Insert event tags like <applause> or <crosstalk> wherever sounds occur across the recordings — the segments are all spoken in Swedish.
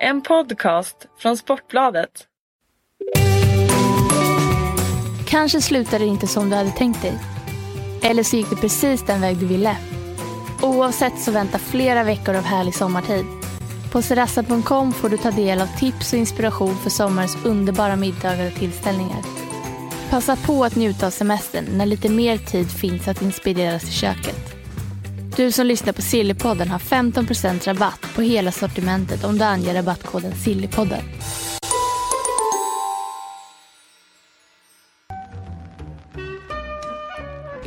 En podcast från Sportbladet. Kanske slutade det inte som du hade tänkt dig. Eller så gick det precis den väg du ville. Oavsett så väntar flera veckor av härlig sommartid. På serassa.com får du ta del av tips och inspiration för sommarens underbara middagar och tillställningar. Passa på att njuta av semestern när lite mer tid finns att inspireras i köket. Du som lyssnar på Sillypodden har 15% rabatt på hela sortimentet om du anger rabattkoden Sillypodden.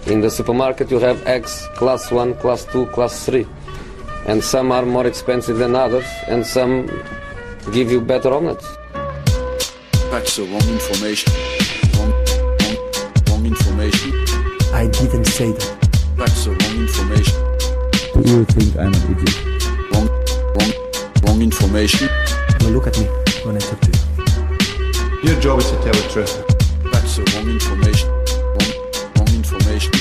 In the supermarket, you have eggs class 1, class 2, class 3. And some are more expensive than others, and some give you better omelets. That's the wrong information. Wrong, wrong, wrong information. I didn't say that. That's the wrong information. Do you think I'm an idiot? Wrong, wrong, wrong information. Now look at me when I talk to you. Your job is to tell the truth. That's the wrong information. Wrong, wrong information.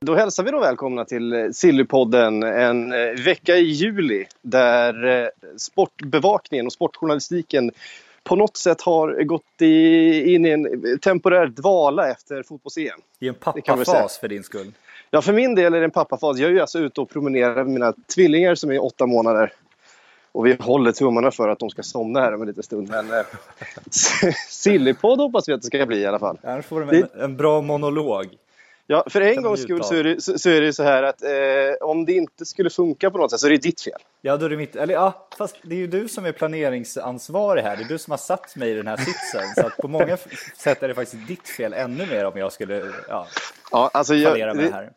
Då hälsar vi då välkomna till eh, Sillypodden en eh, vecka i juli där eh, sportbevakningen och sportjournalistiken på något sätt har gått i, in i en temporär dvala efter fotbolls-EM. I en pappafas för din skull. Ja, för min del är det en pappafas. Jag är ju alltså ute och promenerar med mina tvillingar som är åtta månader. Och vi håller tummarna för att de ska somna här om en liten stund. Men eh, <laughs> Sillypodd hoppas vi att det ska bli i alla fall. Annars får de en, en bra monolog. Ja, för en gångs skull så är, det, så, så är det så här att eh, om det inte skulle funka på något sätt så är det ditt fel. Ja, då är det mitt... Eller ja, fast det är ju du som är planeringsansvarig här. Det är du som har satt mig i den här sitsen. Så att på många sätt är det faktiskt ditt fel ännu mer om jag skulle ja, Ja, alltså fallera med det det, här.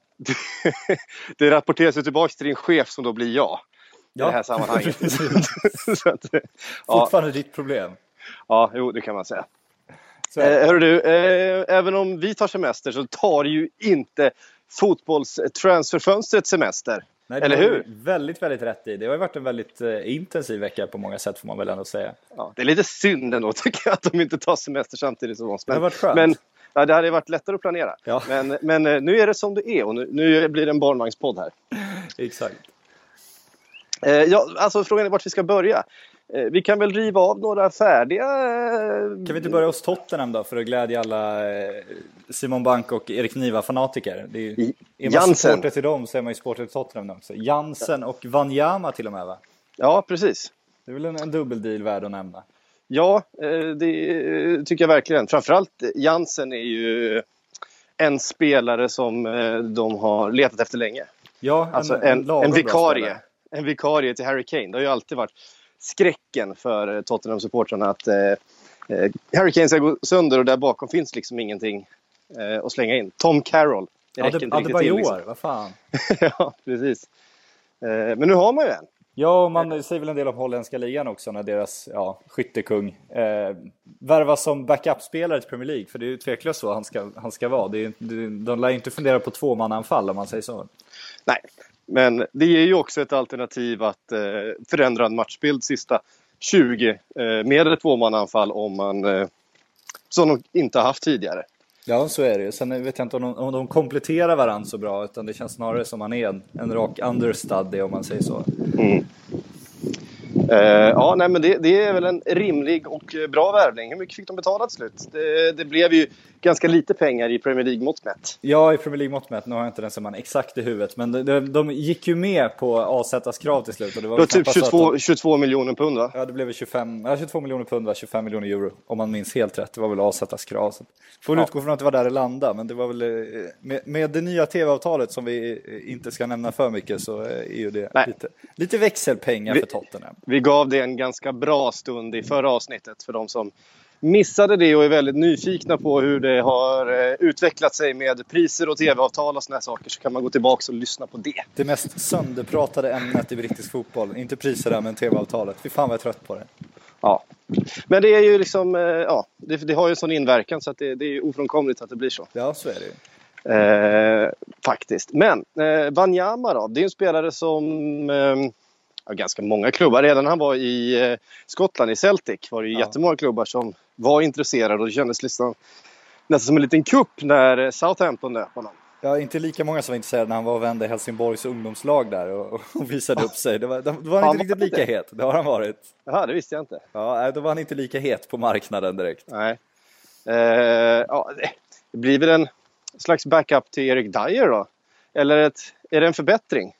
<laughs> det rapporteras ju tillbaka till din chef som då blir jag. I Ja, det här sammanhanget. <laughs> <laughs> så att, ja, Fortfarande ditt problem. ja, jo, det kan man säga. Så. Eh, du, eh, även om vi tar semester så tar ju inte fotbollstransferfönstret semester. Nej, det eller hur? Väldigt, väldigt rätt i. Det har ju varit en väldigt eh, intensiv vecka på många sätt får man väl ändå säga. Ja, det är lite synd ändå <laughs> tycker jag att de inte tar semester samtidigt som oss. Det har varit skönt. Men, ja, det hade varit lättare att planera. Ja. Men, men nu är det som det är och nu, nu blir det en barnvagnspodd här. <laughs> Exakt. Eh, ja, alltså frågan är vart vi ska börja. Eh, vi kan väl riva av några färdiga... Eh, Kan vi inte börja hos Tottenham då för att glädja alla eh, Simon Bank och Erik Niva-fanatiker? Är, ju- är man supporter till dem så är man ju supporter till Tottenham också. Jansen och Wanyama till och med va? Ja, precis. Det är väl en, en dubbeldeal värd att nämna. Ja, det tycker jag verkligen. Framförallt Jansen är ju en spelare som de har letat efter länge. Ja, Alltså en, en bra vikarie. En vikarie till Harry Kane. Det har ju alltid varit skräcken för eh, Tottenham-supportrarna att eh, eh, Harry Kane ska gå sönder och där bakom finns liksom ingenting att slänga in. Tom Carroll. Det räcker Ade- inte riktigt till. Adebayor, Liksom. vad fan. <laughs> ja, precis. Men nu har man ju en. Ja, och man säger väl en del om holländska ligan också när deras ja, skyttekung eh, värvas som backup-spelare till Premier League. För det är ju tveklöst så han ska, han ska vara. Det är, det, de lär ju inte fundera på tvåmannaanfall om man säger så. Nej, men det är ju också ett alternativ att eh, förändra en matchbild sista 20 eh, med ett tvåmannaanfall om man eh, som de inte haft tidigare. Ja, så är det ju. Sen vet jag inte om de, om de kompletterar varandra så bra, utan det känns snarare som han är en, en rak understudy om man säger så. Eh, ja, nej, men det, det är väl en rimlig och eh, bra värvning. Hur mycket fick de betala till slut? Det, det blev ju ganska lite pengar i Premier League-mått mätt. Ja, i Premier League-mått mätt, nu har jag inte den summan exakt i huvudet, men de, de, gick ju med på AZs krav till slut. Och det var Det var typ knappast så att 22, de- 22 miljoner pund va? Ja, det blev väl 25, ja, 22 miljoner pund, va? 25 miljoner euro, om man minns helt rätt. Det var väl AZs krav. Så får väl utgå från att det var där det landade, men det var väl eh, med, med det nya tv-avtalet som vi eh, inte ska nämna för mycket så eh, är ju det Nej. lite, lite växelpengar Vi- för Tottenham. Vi gav det en ganska bra stund i förra avsnittet för de som missade det och är väldigt nyfikna på hur det har eh, utvecklat sig med priser och tv-avtal och såna här saker så kan man gå tillbaka och lyssna på det. Det mest sönderpratade ämnet i brittisk fotboll, inte priserna men tv-avtalet. Fy fan vad jag är trött på det. Ja. Men det är ju liksom, eh, ja, det, det har ju en sån inverkan så att det, det är ofrånkomligt att det blir så. Ja, så är det ju. Eh, faktiskt. Men eh, Wanyama då, det är en spelare som eh, ja, ganska många klubbar. Redan han var i eh, Skottland, i Celtic, var det ju Ja. jättemånga klubbar som var intresserade och det kändes liksom nästan som en liten kupp när eh, Southampton nöp honom. Ja, inte lika många som var intresserade när han var och vände Helsingborgs ungdomslag där och, och visade upp sig. Det var, då var han Han inte riktigt lika het. Det har han varit. Jaha, det visste jag inte. Ja, då var han inte lika het på marknaden direkt. Nej. Eh, ja, det- det blir väl en slags backup till Erik Dyer då? Eller ett, är det en förbättring?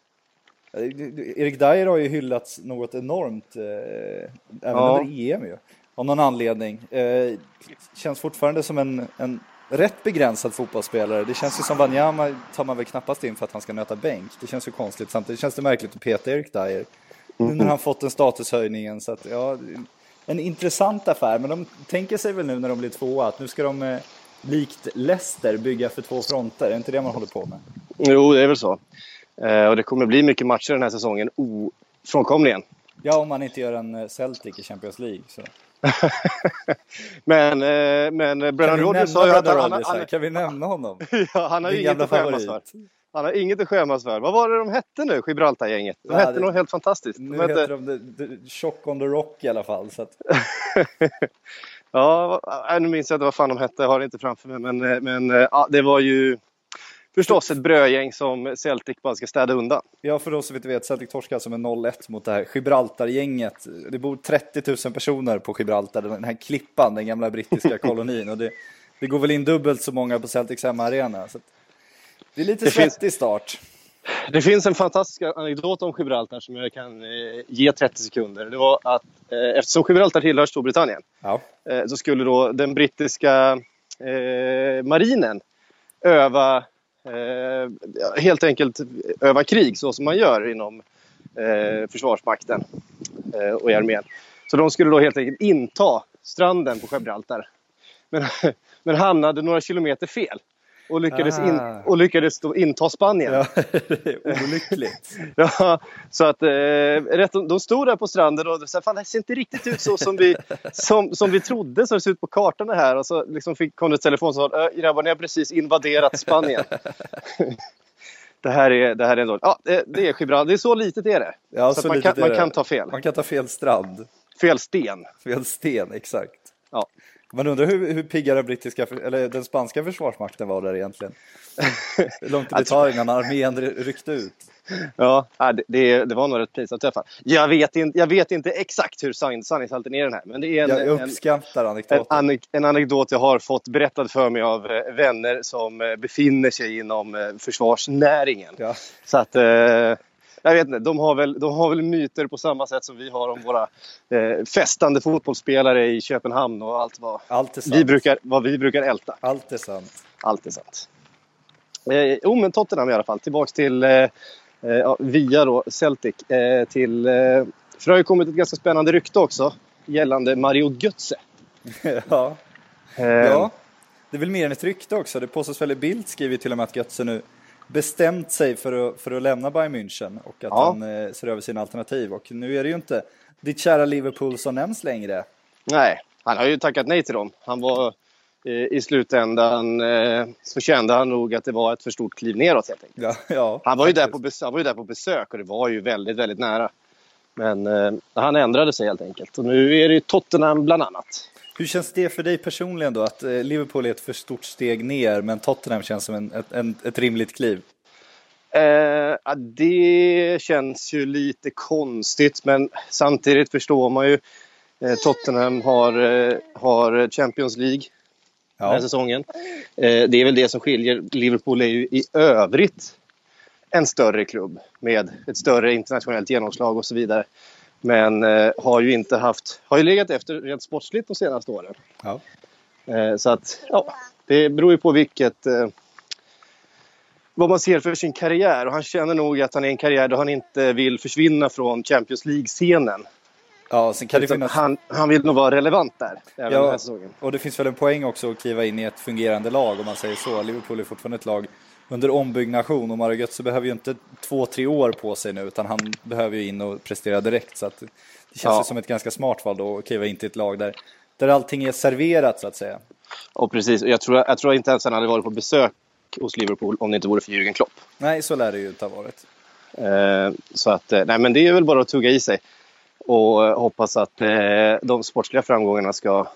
Erik Dyer har ju hyllats något enormt, eh, även Ja. under EM ju. Av någon anledning. Eh, känns fortfarande som en, en rätt begränsad fotbollsspelare. Det känns ju som Wanyama tar man väl knappast in för att han ska nöta bänk. Det känns ju konstigt. Samtidigt känns det märkligt att peta Erik Dyer. Nu när han fått en statushöjningen så att ja, en intressant affär. Men de tänker sig väl nu när de blir tvåa att nu ska de eh, likt Leicester bygga för två fronter. Är inte det man håller på med? Jo, det är väl så. Eh, och det kommer bli mycket matcher den här säsongen, ofrånkomligen. Ja, om man inte gör en eh, Celtic i Champions League. Så. <laughs> men, eh, men Brennan Rodgers sa ju att han, han, han, Kan vi nämna honom? <laughs> ja, han har Din ju inget att skämmas för. Han har inget att skämmas för. Vad var det de hette nu, Gibraltar-gänget? De hette det- något helt fantastiskt. De Nu hette, heter de the, the Shock on the Rock i alla fall. Så att, <laughs> ja, vad- nu minns jag inte vad fan de hette, jag har det inte framför mig. Men, men ja, det var ju förstås ett brödgäng som Celtic bara ska städa undan. ja, för oss som inte vet, Celtic torskar alltså med 0-1 mot det här Gibraltar-gänget. Det bor 30 000 personer på Gibraltar, den här klippan, den gamla brittiska <laughs> kolonin. Och det, det går väl in dubbelt så många på Celtics hemmaarena. Så att, det är lite Det finns- svettig start. Det finns en fantastisk anekdot om Gibraltar som jag kan eh, ge 30 sekunder. Det var att eh, eftersom Gibraltar tillhör Storbritannien Ja. eh, så skulle då den brittiska eh, marinen öva eh, helt enkelt öva krig så som man gör inom eh, Försvarsmakten eh, och i armén. Så de skulle då helt enkelt inta stranden på Gibraltar. Men, <laughs> men hamnade några kilometer fel och lyckades, in, Ah. och lyckades inta Spanien. Ja, <laughs> det är olyckligt. <laughs> Ja, så att eh, rätt, de stod där på stranden och sa fan det ser inte riktigt ut så som vi, <laughs> som, som vi trodde som det ser ut på kartan det här. Och så liksom fick, kom det ett telefon som sa "Ö, grabbar ni har precis invaderat Spanien. det här är, det här är en dålig. Ja, det, är Gibraltar. Det är så litet är det. Ja, så så man, kan, är man kan ta fel. Man kan ta fel strand, Fel sten. fel sten, exakt. Ja. Man undrar hur, hur pigga den brittiska, eller den spanska försvarsmakten var där egentligen. Hur långt det tar innan armén ry- ryckte ut. Ja, ja, det, det, var nog rätt pinsamt i alla fall. Jag vet inte, jag vet inte exakt hur sann- sanningshalten är den här. Men det är en, Jag en, uppskattar en, anekdoten. anek- en anekdot jag har fått berättad för mig av eh, vänner som eh, befinner sig inom eh, försvarsnäringen. Ja. Så att, eh, jag vet inte, de har, väl, de har väl myter på samma sätt som vi har om våra eh, festande fotbollsspelare i Köpenhamn och allt vad Allt är sant. vi brukar, vad vi brukar älta. Allt är sant. Allt är sant. Eh, oh, men Tottenham i alla fall. Tillbaks till, eh, eh, via då Celtic. Eh, till, eh, för det har ju kommit ett ganska spännande rykte också gällande Mario Götze. <laughs> ja. Eh, ja, det är väl mer än ett rykte också. Det påstås väl i Bild skriver till och med att Götze nu bestämt sig för att, för att lämna Bayern München och att Ja. han eh, ser över sina alternativ. Och nu är det ju inte ditt kära Liverpool som nämns längre. Nej, han har ju tackat nej till dem. Han var eh, i slutändan eh, så kände han nog att det var ett för stort kliv neråt helt enkelt. Ja, ja, Han var ju där på, bes- han var ju där på besök och det var ju väldigt, väldigt nära. Men eh, han ändrade sig helt enkelt. Och nu är det ju Tottenham bland annat. Hur känns det för dig personligen då? Att eh, Liverpool är ett för stort steg ner men Tottenham känns som en, ett, en, ett rimligt kliv. Eh, ja, det känns ju lite konstigt men samtidigt förstår man ju. Eh, Tottenham har, eh, har Champions League den här Ja, säsongen. Eh, det är väl det som skiljer. Liverpool är ju i övrigt en större klubb med ett större internationellt genomslag och så vidare. Men eh, har ju inte haft, har ju legat efter rent sportsligt de senaste åren. ja. Eh, så att, ja, det beror ju på vilket, eh, vad man ser för sin karriär. Och han känner nog att han är en karriär där han inte vill försvinna från Champions League-scenen. ja sen kan det finnas... han, han vill nog vara relevant där, även den här Ja, säsongen. och det finns väl en poäng också att kliva in i ett fungerande lag om man säger så. Liverpool är fortfarande ett lag under ombyggnation och Mario Götze behöver ju inte två, tre år på sig nu utan han behöver ju in och prestera direkt. Så att det känns Ja. ju som ett ganska smart val då att kliva in till ett lag där, där allting är serverat så att säga. Och precis, jag tror, jag tror inte ens han hade varit på besök hos Liverpool om det inte vore för Jürgen Klopp. Nej, så lär det ju inte ha varit. Eh, så att, eh, nej men det är väl bara att tugga i sig. Och eh, hoppas att eh, de sportsliga framgångarna ska,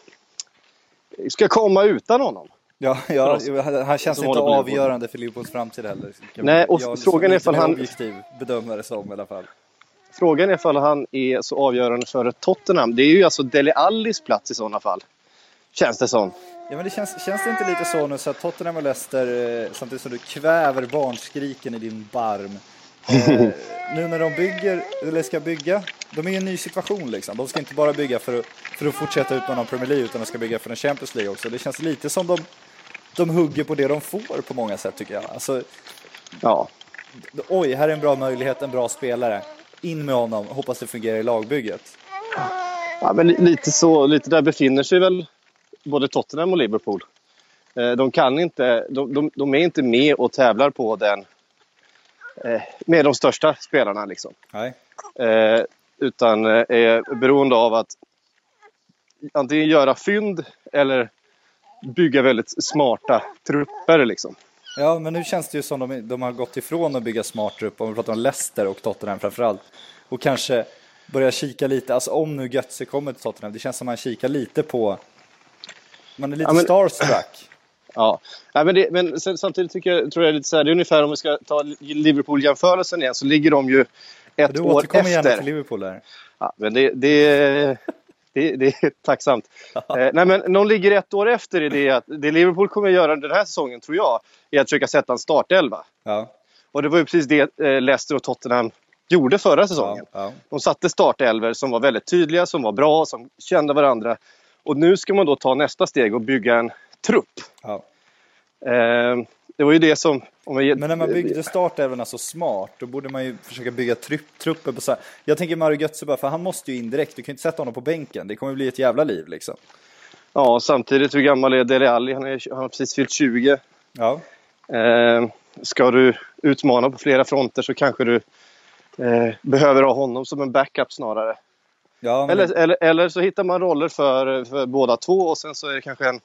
ska komma utan honom. Ja, ja han känns inte avgörande för Liverpools framtid heller. Nej, och jag frågan är ifall han- objektiv bedömare som i alla fall. Frågan är ifall han är så avgörande för Tottenham. Det är ju alltså Dele Allis plats i sådana fall. Känns det som. Ja, men det känns, känns det inte lite så nu så att Tottenham och Leicester, eh, samtidigt som du kväver barnskriken i din barm, eh, <laughs> nu när de bygger, eller ska bygga, de är i en ny situation liksom. De ska inte bara bygga för att, för att fortsätta utmana Premier League utan de ska bygga för en Champions League också. Det känns lite som de, de hugger på det de får på många sätt tycker jag. Alltså, Ja. oj, här är en bra möjlighet, en bra spelare. In med honom, hoppas det fungerar i lagbygget. ja men li- lite så, lite där befinner sig väl både Tottenham och Liverpool. Eh, De kan inte, de, de, de är inte med och tävlar på den eh, med de största spelarna liksom. Nej. Eh, utan är beroende av att antingen göra fynd eller bygga väldigt smarta trupper liksom. Ja, men nu känns det ju som de, de har gått ifrån att bygga smart trupp, om vi pratar om Leicester och Tottenham framförallt. Och kanske börja kika lite, alltså om nu Götze kommer till Tottenham, det känns som man kikar lite på, man är lite Ja, men- starstruck. <laughs> Ja, Nej, men, det, men sen, samtidigt tycker jag, tror jag lite så här, det är ungefär om vi ska ta Liverpool-jämförelsen igen så ligger de ju ett Du år återkommer gärna efter. till Liverpool där. Ja, men det, det, det, det är <laughs> tacksamt. Eh, nej, men de ligger ett år efter i det att det Liverpool kommer göra den här säsongen, tror jag, är att försöka sätta en startelva. Ja, Och det var ju precis det eh, Leicester och Tottenham gjorde förra säsongen. ja, ja. De satte startelver som var väldigt tydliga, som var bra, som kände varandra. Och nu ska man då ta nästa steg och bygga en trupp. ja. Eh, det var ju det som... Om jag, Men när man byggde startelvorna så smart, då borde man ju försöka bygga trupp, trupper på så här. Jag tänker Mario Götze bara, för han måste ju in direkt, du kan ju inte sätta honom på bänken, det kommer bli ett jävla liv liksom. Ja, samtidigt, hur gammal är Dele Alli? Han, är, han har precis fyllt 20. Ja, Eh, ska du utmana på flera fronter så kanske du eh, behöver ha honom som en backup snarare. ja men Eller, eller, eller så hittar man roller för, för båda två och sen så är det kanske en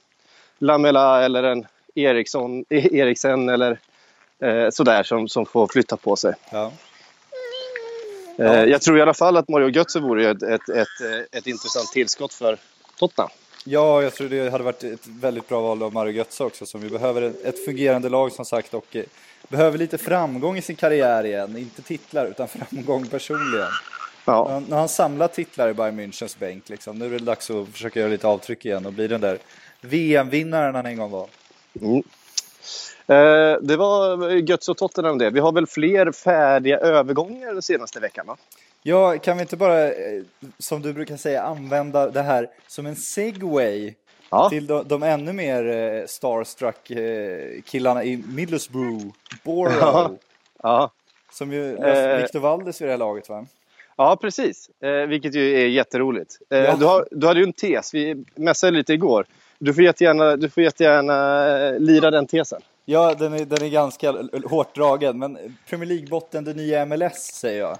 Lamela eller en Eriksson, <laughs> Eriksen eller eh, sådär som, som får flytta på sig. ja. Eh, jag tror i alla fall att Mario Götze vore ett, ett, ett, ett intressant tillskott för Tottenham. Ja, jag tror det hade varit ett väldigt bra val av Mario Götze också som ju behöver ett- ett fungerande lag som sagt och eh, behöver lite framgång i sin karriär igen. Inte titlar utan <laughs> framgång personligen. Ja. Han, när han samlar titlar i Bayern Münchens bänk liksom, nu är det dags att försöka göra lite avtryck igen och bli den där VM-vinnaren han en gång var. Mm. Eh, det var Götze och Tottenham det. Vi har väl fler färdiga övergångar den senaste veckan va? Ja, kan vi inte bara, eh, som du brukar säga, använda det här som en segway Ja. till de, de ännu mer eh, starstruck eh, killarna i Middlesbrough, Borough, Ja. Ja, som ju Eh. Victor Valdes vid det här laget va? ja precis. Eh, vilket ju är jätteroligt. Eh, Ja. du, har, du hade ju en tes. Vi mässade lite igår. Du får jättegärna, du får jättegärna eh, lira den tesen. Ja, den är, den är ganska hårt dragen, men Premier League-botten, det nya MLS säger jag.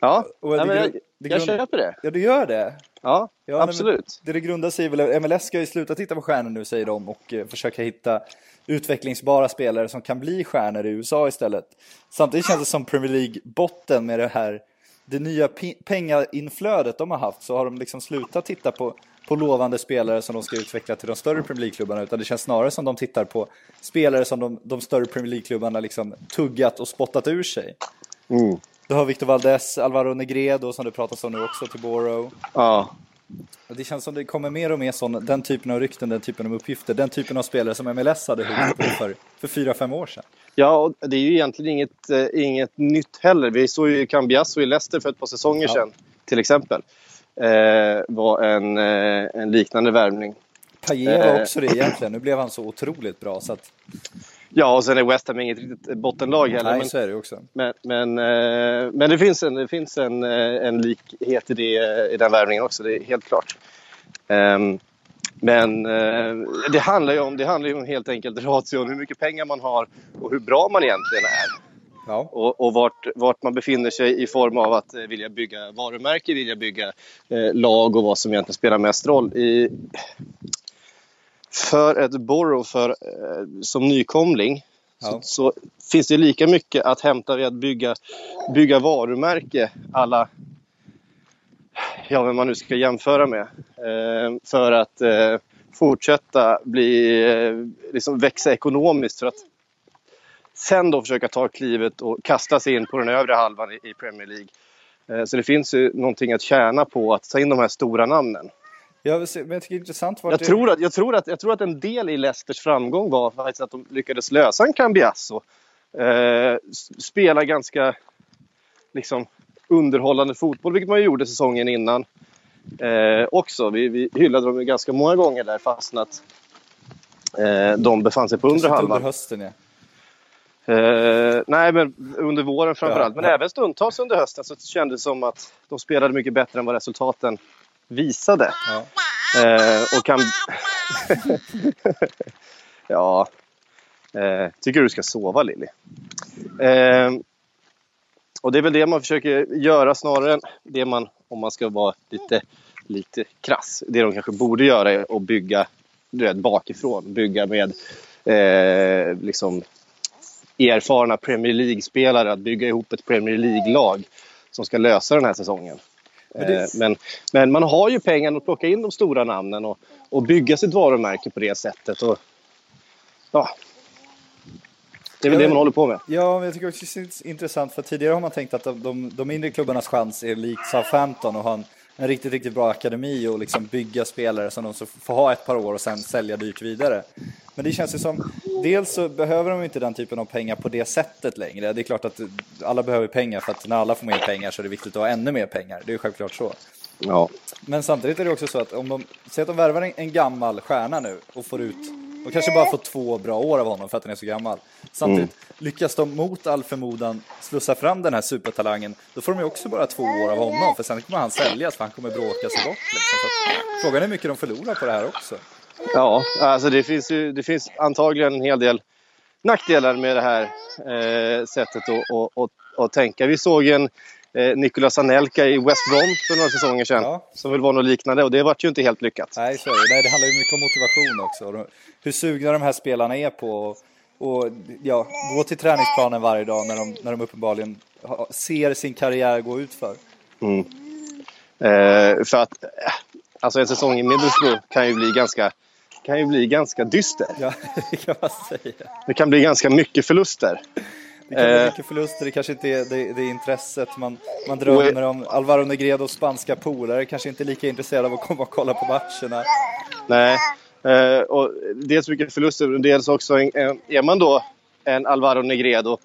Ja, Och ja det men jag, det jag köper det. Ja, du gör det? Ja, Ja, nej, absolut. Det det grundar sig väl, MLS ska ju sluta titta på stjärnor nu säger de och eh, försöka hitta utvecklingsbara spelare som kan bli stjärnor i USA istället. Samtidigt känns det som Premier League-botten med det här, det nya pengainflödet de har haft så har de liksom slutat titta på, på lovande spelare som de ska utveckla till de större Premier League-klubbarna utan det känns snarare som de tittar på spelare som de, de större Premier League-klubbarna liksom tuggat och spottat ur sig. Mm. Du har Victor Valdes, Alvaro Negredo som det pratas om nu också till Borough. Ja. Det känns som det kommer mer och mer sån, den typen av rykten, den typen av uppgifter, den typen av spelare som MLS hade huggt på för, för fyra, fem år sedan. ja, och det är ju egentligen inget, eh, inget nytt heller. Vi såg ju Cambiasso i Leicester för ett par säsonger Ja. sedan, till exempel. Eh, var en, eh, en liknande värvning. Payet var Eh. också det egentligen, nu blev han så otroligt bra så att, Ja, och sen är West Ham inget riktigt bottenlag heller. nej men, så är det också. men, men, eh, men det finns, en, det finns en, eh, en likhet i, det, i den värvningen också, det är helt klart. Ehm, men eh, det handlar ju om, det handlar om helt enkelt ration, hur mycket pengar man har och hur bra man egentligen är. Ja, Och, och vart, vart man befinner sig i form av att eh, vilja bygga varumärke, vilja bygga eh, lag och vad som egentligen spelar mest roll. I, för ett Borough för, eh, som nykomling Ja. så, så finns det lika mycket att hämta vid att bygga, bygga varumärke alla ja, vem man nu ska jämföra med. Eh, för, att, eh, fortsätta bli, eh, liksom växa ekonomiskt för att sen då försöka ta klivet och kasta sig in på den övre halvan i, i Premier League. Eh, Så det finns ju någonting att tjäna på att ta in de här stora namnen. Jag, men jag tycker det är intressant Jag det- tror, att, jag, tror att, jag tror att en del i Leicesters framgång var faktiskt att de lyckades lösa en Cambiasso. Eh, spela ganska liksom, underhållande fotboll, vilket man gjorde säsongen innan. Eh, också. Vi, vi hyllade dem ganska många gånger där fastän att eh, de befann sig på undre halvan. Under hösten, ja. Eh, nej, men under våren framförallt. Ja, men ja. även stundtals under hösten så kändes det som att de spelade mycket bättre än vad resultaten visade. Ja. Eh, och kan... <laughs> ja. Eh, tycker du ska sova, Lilly. Eh, och det är väl det man försöker göra snarare än det man, om man ska vara lite, lite krass, det de kanske borde göra är att bygga du vet, bakifrån. Bygga med eh, liksom erfarna Premier League-spelare att bygga ihop ett Premier League-lag som ska lösa den här säsongen. Eh, Men, men man har ju pengar att plocka in de stora namnen och, och bygga sitt varumärke på det sättet. Och, ja. Det är väl det man håller på med. Ja, men jag tycker också det är intressant för tidigare har man tänkt att de, de, de mindre klubbarnas chans är likt Southampton och ha en, en riktigt, riktigt bra akademi och liksom bygga spelare som de får ha ett par år och sen sälja dyrt vidare. Men det känns ju som, dels så behöver de inte den typen av pengar på det sättet längre. Det är klart att alla behöver pengar för att när alla får mer pengar så är det viktigt att ha ännu mer pengar. Det är ju självklart så. Ja. Men samtidigt är det också så att om de, säg att de värvar en, en gammal stjärna nu och får ut, och kanske bara får två bra år av honom för att han är så gammal. Samtidigt lyckas de mot all förmodan slussa fram den här supertalangen, då får de ju också bara två år av honom för sen kommer han säljas för han kommer bråka sig bort. Liksom. Så frågan är hur mycket de förlorar på det här också. Ja, alltså det finns, ju, det finns antagligen en hel del nackdelar med det här eh, sättet att, att, att, att tänka. Vi såg en eh, Nicolas Anelka i West Brom för några säsonger sedan. Ja. Som väl var något liknande och det vart ju inte helt lyckat. Nej, så är det. Det handlar ju mycket om motivation också. Hur sugna de här spelarna är på och, ja, gå till träningsplanen varje dag när de, när de uppenbarligen ser sin karriär gå ut för. Eh, för att eh, alltså en säsong i Middlesbrough kan ju bli ganska, kan ju bli ganska dyster. Ja, <laughs> det kan man säga. Det kan bli ganska mycket förluster. Det kan bli Eh. mycket förluster, det kanske inte är det, det är intresset. Man, man drömmer om Alvaro Negredos spanska polare, kanske inte lika intresserad av att komma och kolla på matcherna. Nej. Eh, och dels mycket förluster, dels också en, en, är man då en Alvaro Negredo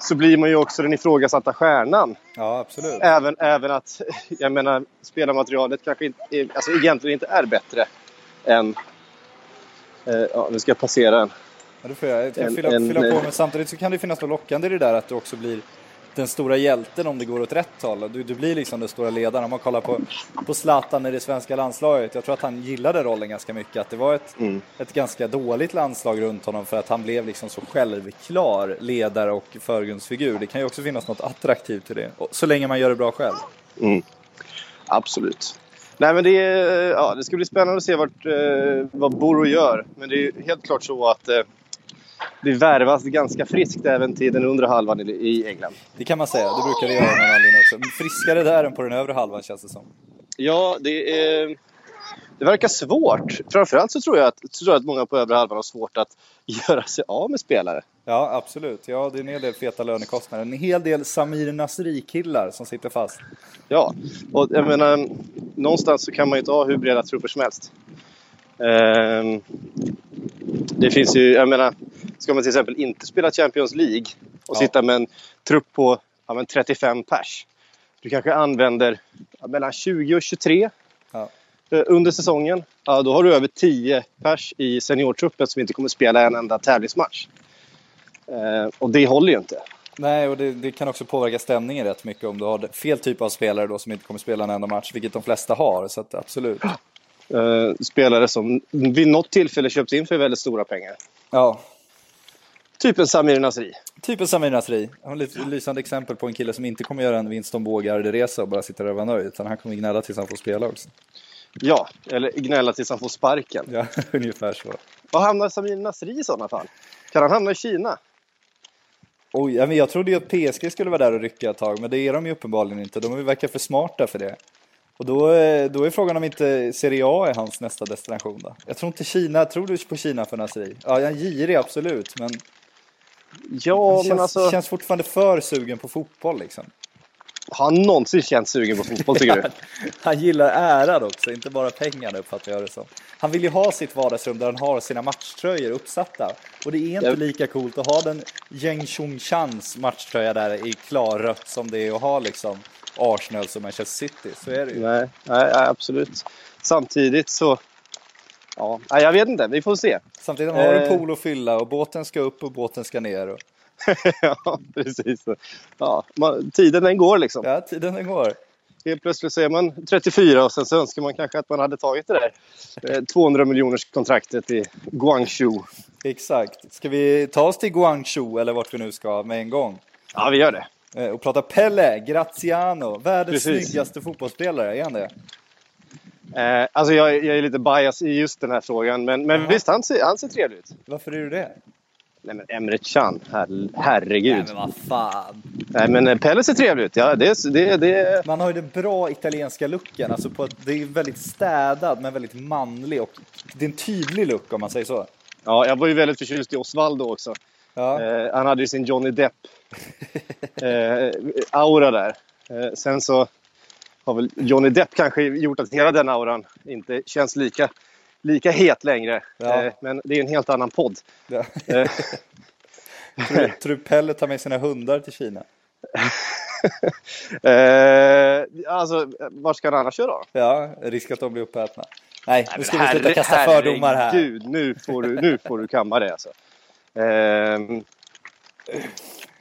så blir man ju också den ifrågasatta stjärnan. Ja, absolut. Även, även att, <laughs> jag menar, spelarmaterialet kanske inte, är- alltså egentligen inte är bättre än... Eh, ja, nu ska jag passera en. Ja, det får jag. Jag kan En- fylla, en- fylla på, men samtidigt så kan det finnas något lockande i det där att du också blir den stora hjälten om det går åt rätt håll. Du, du blir liksom den stora ledaren. Om man kollar på, på Zlatan i det svenska landslaget. Jag tror att han gillade rollen ganska mycket. Att det var ett, Mm. ett ganska dåligt landslag runt honom för att han blev liksom så självklar ledare och förgrundsfigur. Det kan ju också finnas något attraktivt i det. Så länge man gör det bra själv. Absolut. Nej, men det, är- ja, det ska bli spännande att se vart, eh, vad Boro gör. Men det är helt klart så att eh, det värvas ganska friskt även till den undre halvan i, i England. Det kan man säga. Det brukar det göra av någon anledning också. Men Friskare där än på den övre halvan känns det som. Ja, det, är, det verkar svårt. Framförallt så tror jag, att, tror jag att många på övre halvan har svårt att <laughs> göra sig av med spelare. Ja, absolut. Ja, det är en hel del feta lönekostnader. En hel del Samir Nasri-killar som sitter fast. Ja, och jag menar, någonstans så kan man ju inte ha hur breda trupper som helst. Ehm, det finns ju, jag menar, ska man till exempel inte spela Champions League och Ja. sitta med en trupp på ja, men 35 pers. Du kanske använder ja, mellan 20 och 23 Ja. eh, under säsongen. Ja, då har du över 10 pers i seniortruppen som inte kommer spela en enda tävlingsmatch. Eh, och det håller ju inte. Nej, och det, det kan också påverka stämningen rätt mycket om du har fel typ av spelare då som inte kommer spela en enda match, vilket de flesta har. Så att, absolut. Eh, spelare som vid något tillfälle köps in för väldigt stora pengar. Ja, Typ en Samir Nasri. typ en Samir Nasri. Han har ett lysande exempel på en kille som inte kommer göra en Winston Bågarde-resa och bara sitta där och vara nöjd. Utan han kommer gnälla tills han får spela också. Ja, eller gnälla tills han får sparken. Ja, <laughs> ungefär så. Var hamnar Samir Nasri i sådana fall? Kan han hamna i Kina? Oj, ja, men jag trodde ju att PSG skulle vara där och rycka ett tag, men det är de ju uppenbarligen inte. De verkar för smarta för det. Och då, eh, då är frågan om inte Serie A är hans nästa destination då? Jag tror inte Kina, tror du på Kina för Nasri? Ja, jag är girig absolut, men Ja, han men känns, alltså, känns fortfarande för sugen på fotboll liksom. har han någonsin känt sugen på fotboll tycker du? <laughs> Han gillar äran också, inte bara pengarna uppfattar jag det som. Han vill ju ha sitt vardagsrum där han har sina matchtröjor uppsatta. Och det är inte Jag- lika coolt att ha den Jeng Chans matchtröja där i klarrött som det är att ha liksom Arsenal och Manchester City. Så är det ju. Nej, nej, absolut. Samtidigt så... Ja, jag vet inte. Vi får se. Samtidigt har du Eh. pool att fylla och båten ska upp och båten ska ner. Och, <laughs> ja, precis. Ja, man, tiden den går liksom. ja, tiden den går. Helt plötsligt så är man 34 och sen så önskar man kanske att man hade tagit det där eh, 200 miljoners kontraktet i Guangzhou. Exakt. Ska vi ta oss till Guangzhou eller vart vi nu ska med en gång? Ja, vi gör det. Eh, Och prata Pelle Graziano, världens Precis. snyggaste fotbollsspelare, är han det? Eh, alltså jag, jag är lite bias i just den här frågan, men, men visst, han ser, han ser trevlig ut. Varför är du det? Nej, men Emre Can, her, herregud. Nej men vad fan. Nej, men eh, Pelle ser trevlig ut. Ja, det, det, det, Man har ju den bra italienska looken, alltså på det är väldigt städad men väldigt manlig och det är en tydlig look om man säger så. ja, jag var ju väldigt förtjust i Osvaldo också. Ja, Eh, han hade ju sin Johnny Depp-aura <laughs> där. Eh, sen så har väl Johnny Depp kanske gjort att hela den auran inte känns lika, lika het längre. Ja. Eh, men det är en helt annan podd. ja. Eh, <laughs> tror, du- tror du Pelle tar med sina hundar till Kina? <laughs> eh, alltså, vart ska han annars köra då? Ja, risk att de blir uppätna. Nej, nu ska vi sluta kasta fördomar här. Herregud, nu får du, nu får du kamma det alltså. Ehm,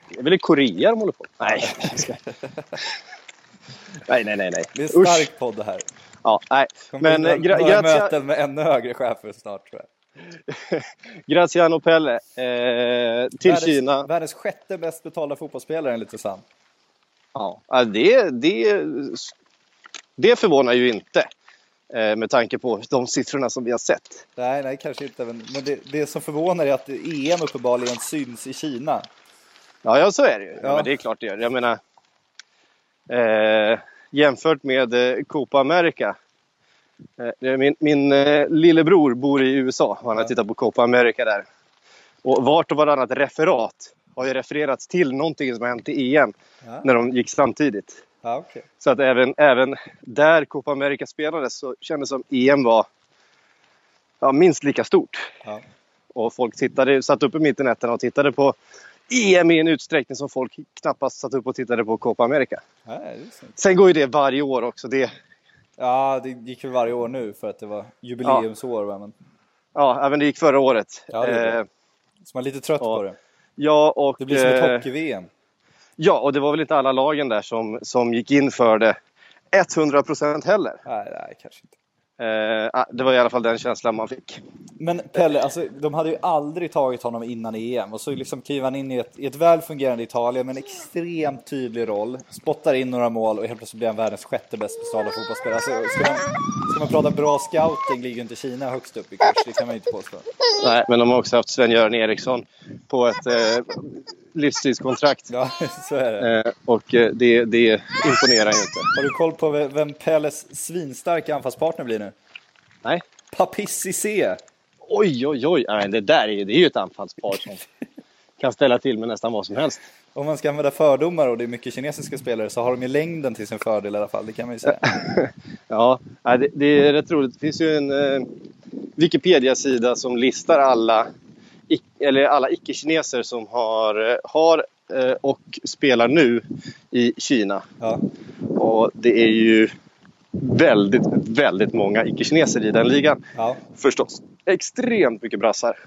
det är väl i Korea de håller på? Nej, <laughs> nej, nej, nej. Det är en Usch. stark podd det här. Ja, nej. Men eh, några, gra- några möten med ännu högre chefer snart tror jag. <laughs> Graziano Pelle eh, till världens, Kina. Världens sjätte bäst betalda fotbollsspelare enligt Susanne. Ja, ja, det, det, det förvånar ju inte eh, med tanke på de siffrorna som vi har sett. Nej, nej, kanske inte. Men, det, det som förvånar är att EM uppenbarligen syns i Kina. Ja, ja så är det ju. Ja. men det är klart det gör. Jag menar, eh, jämfört med eh, Copa America. Eh, min min eh, lillebror bor i USA och han har tittat på Copa America där. Och vart och varannat referat har ju refererats till någonting som har hänt i EM Ja. när de gick samtidigt. Ja, okej. Så att även, även där Copa America spelades så kändes det som EM var ja, minst lika stort. Och folk tittade, satt upp i mittenätterna och tittade på EM i en utsträckning som folk knappast satt upp och tittade på Copa America. Ja, snyggt. Sen går ju det varje år också. Det, ja, det gick väl varje år nu för att det var jubileumsår. va, Men, ja, även det gick förra året. Ja, det. Eh, så man är lite trött Ja. på det. ja, och, Det blir som ett eh, hockey-VM. ja, och det var väl inte alla lagen där som, som gick in för det 100 procent heller. Nej, nej, kanske inte. Eh, ah, det var i alla fall den känslan man fick. Men Pelle, alltså, de hade ju aldrig tagit honom innan EM och så liksom kliver han in i ett, i ett väl fungerande Italien med en extremt tydlig roll, spottar in några mål och helt plötsligt blir han världens sjätte bäst betalda fotbollsspelare. Alltså, ska, man, ska man prata bra scouting ligger ju inte Kina högst upp i kurs, det kan man ju inte påstå. Nej, men de har också haft Sven-Göran Eriksson på ett eh, livstidskontrakt. <laughs> Ja, så är det. Eh, och eh, det, det imponerar ju inte. Har du koll på ve- vem Pelles svinstarka anfallspartner blir nu? Nej. Papissi C. Oj, oj, oj. Nej, det där är, det är ju ett anfallspar som <laughs> kan ställa till med nästan vad som helst. Om man ska använda fördomar och det är mycket kinesiska spelare så har de ju längden till sin fördel i alla fall, det kan man ju säga. <laughs> Ja, det, det är rätt roligt. Det finns ju en eh, Wikipedia-sida som listar alla, eller alla icke-kineser som har, har eh, och spelar nu i Kina. Ja. Och det är ju väldigt, väldigt många icke-kineser i den ligan. Ja, Förstås. Extremt mycket brassar.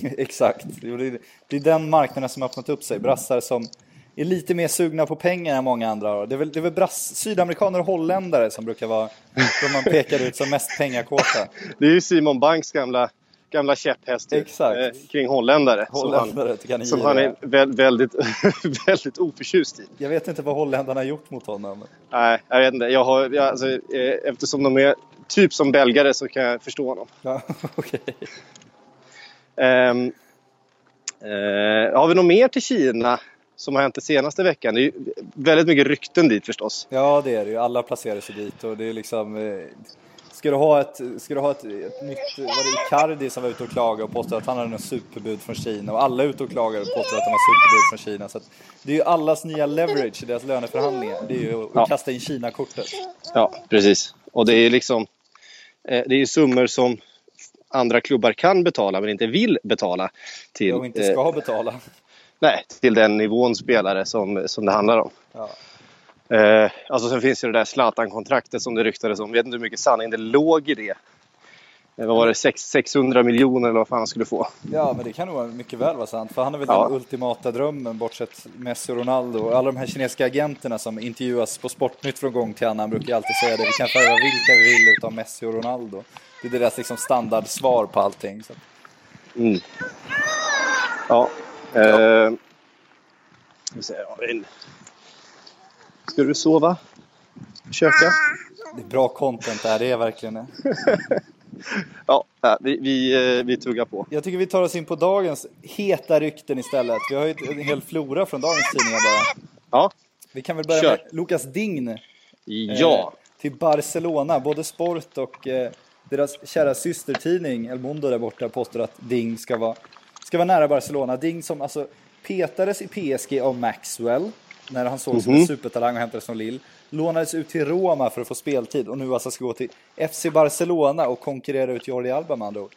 <laughs> exakt. Det är, det är den marknaden som har öppnat upp sig. Brassar som är lite mer sugna på pengar än många andra har. Det är väl, det är väl brass, sydamerikaner och holländare som brukar vara de man pekar ut som mest pengakåta. <laughs> Det är ju Simon Banks gamla, gamla käpphäst Exakt. eh, kring holländare. Holländare som han, som han är väl, väldigt, <laughs> väldigt oförtjust i. Jag vet inte vad holländarna har gjort mot honom. Nej, jag vet inte. Jag har, jag, alltså, eh, eftersom de är typ som belgare så kan jag förstå honom. Ja, <laughs> okej. Ehm, eh, har vi något mer till Kina som har hänt den senaste veckan. Det är väldigt mycket rykten dit förstås. Ja, det är det ju. Alla placerar sig dit och det är liksom... Eh, ska du ha ett, ska du ha ett, ett nytt... Var det Icardi som var ute och klagade och påstod att han hade något superbud från Kina och alla är ute och klagar och påstår att de har superbud från Kina. Så det är ju allas nya leverage i deras löneförhandlingar. Det är ju att Ja. kasta in Kina-kortet. Ja, precis. Och det är liksom... eh, Det är ju summor som andra klubbar kan betala men inte vill betala till, Och inte eh, ska betala. nej, till den nivån spelare som, som det handlar om. Ja. Eh, alltså sen finns ju det där Zlatan-kontraktet som det ryktades om. Jag vet inte hur mycket sanning det låg i det. Eh, vad var det? Sex- 600 miljoner eller vad fan han skulle få. Ja, men det kan nog mycket väl vara sant. För han är väl Ja. den ultimata drömmen, bortsett Messi och Ronaldo. Alla de här kinesiska agenterna som intervjuas på Sportnytt från gång till annan brukar ju alltid säga det. Vi kan värva vilka vi vill utav Messi och Ronaldo. Det är deras liksom standardsvar på allting. Så. Mm. Ja. Eh, ska du sova? Köka? Det är bra content det här, det är verkligen det. <laughs> Ja, vi, vi, eh, vi tuggar på. Jag tycker vi tar oss in på dagens heta rykten istället. Vi har ju en hel flora från dagens tidningar bara. Ja. Vi kan väl börja Kör. med Lukas Dign. eh, Ja. till Barcelona. Både Sport och eh, deras kära systertidning El Mundo där borta påstår att Ding ska vara, ska vara nära Barcelona. Ding som alltså petades i PSG av Maxwell när han såg som en supertalang och hämtades från Lille. Lånades ut till Roma för att få speltid och nu alltså ska gå till FC Barcelona och konkurrera ut Jordi Alba med andra ord.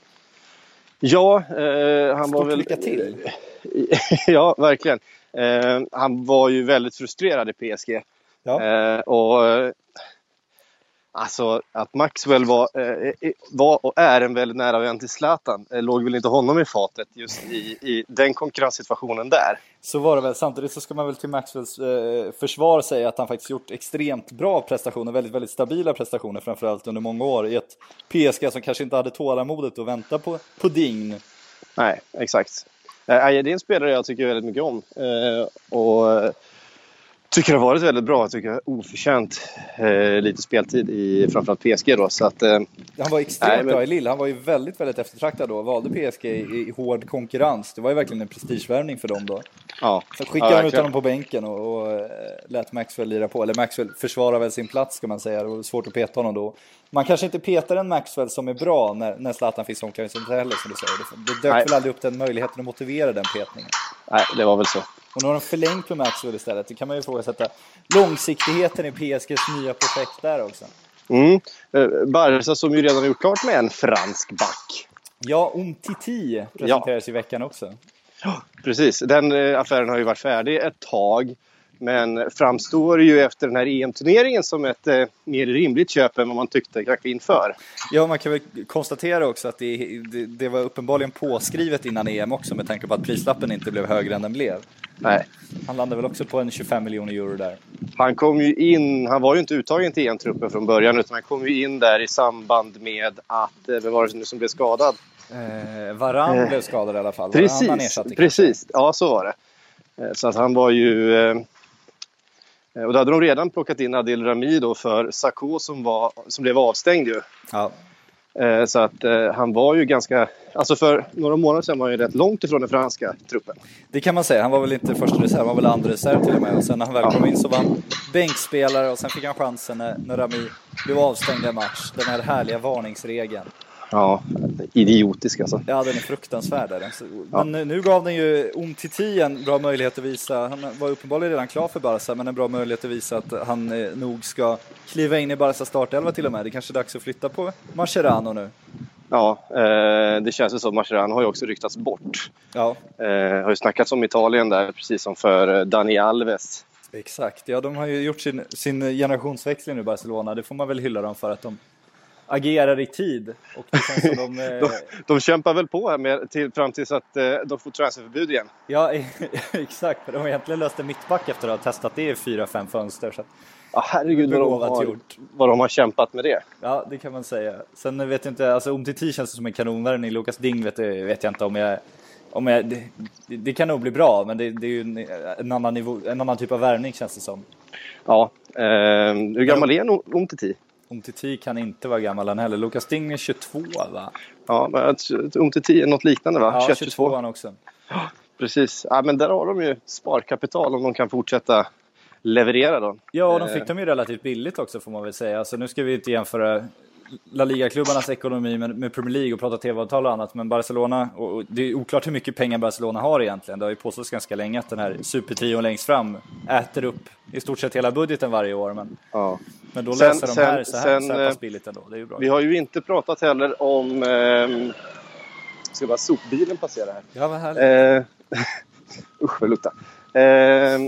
Ja, eh, han var Stort väl... lycka till. <laughs> ja, verkligen. Eh, han var ju väldigt frustrerad i PSG. Ja. Eh, och eh, Alltså att Maxwell var, eh, var och är en väldigt nära vän till Zlatan eh, låg väl inte honom i fatet just i, i den konkurrenssituationen där. Så var det väl. Samtidigt så ska man väl till Maxwells eh, försvar säga att han faktiskt gjort extremt bra prestationer, väldigt, väldigt stabila prestationer framförallt under många år i ett PSG som kanske inte hade tålamodet att vänta på, på Dign. Nej, exakt. Eh, det är en spelare jag tycker väldigt mycket om. Eh, och eh, tycker det har varit väldigt bra. Jag tycker oförtjänt eh, lite speltid i framförallt PSG då. Så att, eh, Han var extremt Nej, men- bra i Lille, han var ju väldigt, väldigt eftertraktad då, valde PSG i, i hård konkurrens. Det var ju verkligen en prestigevärvning för dem då. ja. Så skickade ja, de ut honom på bänken och, och eh, lät Maxwell lira på. Eller Maxwell försvarar väl sin plats ska man säga. Det var svårt att peta honom då. Man kanske inte petar en Maxwell som är bra när, när Zlatan finns i omklädningsrummet heller som du säger. Det, det dök Nej. väl aldrig upp den möjligheten att motivera den petningen. Nej, det var väl så. Och nu har de förlängt med Maxwell istället. Det kan man ju ifrågasätta långsiktigheten i PSGs nya projekt där också. Mm. Eh, Barca som ju redan har gjort klart med en fransk back. Ja, Umtiti presenterades i veckan också. Precis, den eh, affären har ju varit färdig ett tag. Men framstår ju efter den här EM-turneringen som ett eh, mer rimligt köp än vad man tyckte kanske inför. Ja, man kan väl konstatera också att det, det, det var uppenbarligen påskrivet innan EM också med tanke på att prislappen inte blev högre än den blev. Nej. Han landade väl också på en 25 miljoner euro där. Han kom ju in, han var ju inte uttagen till EM-truppen från början utan han kom ju in där i samband med att, eh, vem var det nu som blev skadad? Eh, Varann Eh, blev skadad i alla fall. Precis, precis. Ja, så var det. Eh, Så att han var ju... eh, Och då hade de redan plockat in Adil Rami då för Sakho som, var, som blev avstängd ju. Ja. Eh, Så att eh, han var ju ganska... Alltså för några månader sedan var han ju rätt långt ifrån den franska truppen. Det kan man säga. Han var väl inte första reserv, han var väl andra reserv till och med. Och sen när han väl kom in så var han bänkspelare och sen fick han chansen när, när Rami blev avstängd i en match. Den här härliga varningsregeln. Ja, idiotisk alltså. Ja, den är fruktansvärd. är den. Men nu, nu gav den ju Umtiti en bra möjlighet att visa, han var uppenbarligen redan klar för Barca, men en bra möjlighet att visa att han eh, nog ska kliva in i Barca startelva till och med. Det kanske är dags att flytta på Mascherano nu. Ja, eh, det känns ju så. Mascherano har ju också ryktats bort. Ja, Eh, har ju snackats om Italien där, precis som för Dani Alves. exakt. Ja, de har ju gjort sin, sin generationsväxling nu Barcelona. Det får man väl hylla dem för att de agerar i tid. Och det känns som de... <laughs> eh, De, de kämpar väl på här med, till, fram tills att eh, de får transferförbud igen. Ja, <laughs> exakt. De har egentligen löst en mittback efter att ha testat det i fyra, fem fönster. Så Ja, herregud vad de, har, gjort. vad de har kämpat med det. Ja, det kan man säga. Sen vet jag inte, alltså Umtiti känns som en kanonvärvning. Lucas Ding vet, jag- vet jag inte om jag... Om jag det, det, kan nog bli bra, men det, det är ju en, en, annan nivå, en annan typ av värvning känns det som. Ja, eh, hur gammal är Umtiti? Umtiti kan inte vara gammal han heller. Lucas Ding är 22 va? Ja, att Umtiti är något liknande va? Ja, 21, 22 han också. <gasps> precis. Ja, men där har de ju sparkapital om de kan fortsätta leverera då. Ja, och de Eh, fick dem ju relativt billigt också får man väl säga. Alltså, nu ska vi inte jämföra La Liga-klubbarnas ekonomi med, med Premier League och prata tv-avtal och annat, men Barcelona, och, och det är oklart hur mycket pengar Barcelona har egentligen. Det har ju påståtts ganska länge att den här supertrion längst fram äter upp i stort sett hela budgeten varje år. Men, Ja. men då Sen- löser de här så här, sen, så här pass eh, billigt ändå. Det är ju bra. Vi har ju inte pratat heller om... Eh, ska bara sopbilen passera här. Ja, vad härligt. Eh, <laughs> usch vad luktar. Eh, eh,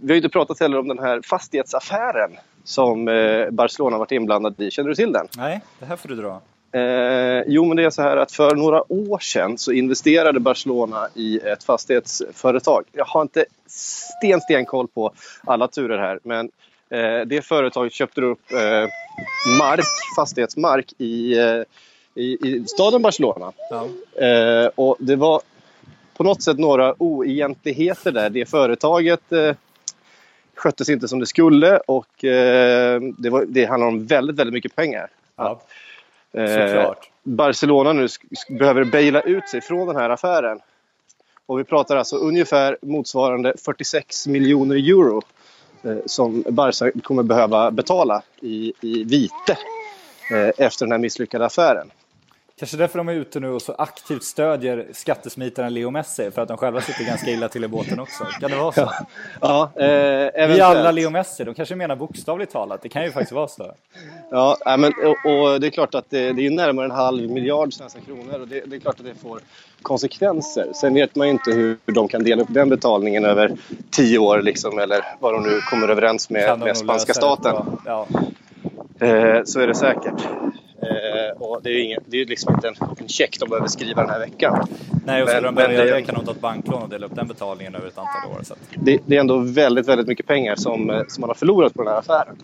vi har ju inte pratat heller om den här fastighetsaffären som eh, Barcelona varit inblandad i. Känner du till den? Nej, det här får du dra. Eh, jo, men det är så här att för några år sedan så investerade Barcelona i ett fastighetsföretag. Jag har inte sten, sten koll på alla turer här, men eh, det företaget köpte upp eh, mark, fastighetsmark i, i, i staden Barcelona. Ja. Och det var på något sätt några oegentligheter där. Det företaget eh, sköttes inte som det skulle och eh, det, var, det handlar om väldigt, väldigt mycket pengar. Ja, Eh. Barcelona nu behöver baila ut sig från den här affären. Och vi pratar alltså ungefär motsvarande 46 miljoner euro eh, som Barca kommer behöva betala i, i vite eh, efter den här misslyckade affären. Kanske därför de är ute nu och så aktivt stödjer skattesmitaren Leo Messi, för att de själva sitter ganska illa till i båten också. Kan det vara så? Ja, eh, Vi alla Leo Messi, de kanske menar bokstavligt talat. Det kan ju faktiskt vara så. Ja, men, och, och det är klart att det, det är närmare en halv miljard svenska kronor och det, det är klart att det får konsekvenser. Sen vet man ju inte hur de kan dela upp den betalningen över tio år liksom, eller vad de nu kommer överens med, med spanska staten. Ja. Eh, så är det säkert. Och det är ju ingen, det är liksom inte en, en check de behöver skriva den här veckan. Nej, och skulle de behöva göra det- det kan de ta ett banklån och dela upp den betalningen över ett antal år. Så det, det är ändå väldigt, väldigt mycket pengar som, eh, som man har förlorat på den här affären.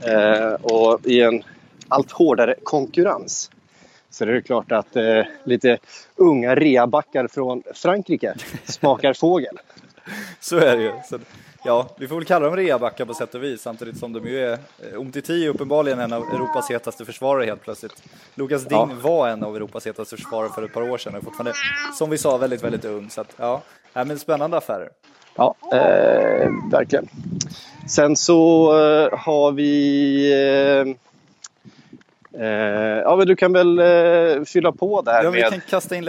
Eh, och i en allt hårdare konkurrens så är det klart att eh, lite unga reabackar från Frankrike <laughs> smakar fågel. så är det ju. Så, ja, vi får väl kalla dem reabackar på sätt och vis, samtidigt som de ju är... eh, Umtiti är uppenbarligen en av Europas hetaste försvarare helt plötsligt. Lukas Ding Ja. var en av Europas hetaste försvarare för ett par år sedan och fortfarande, som vi sa, väldigt, väldigt ung. Så att, ja, ja men spännande affärer. Ja, eh, verkligen. Sen så eh, har vi... Eh, eh, ja, men du kan väl eh, fylla på där Ja, vi med... kan kasta in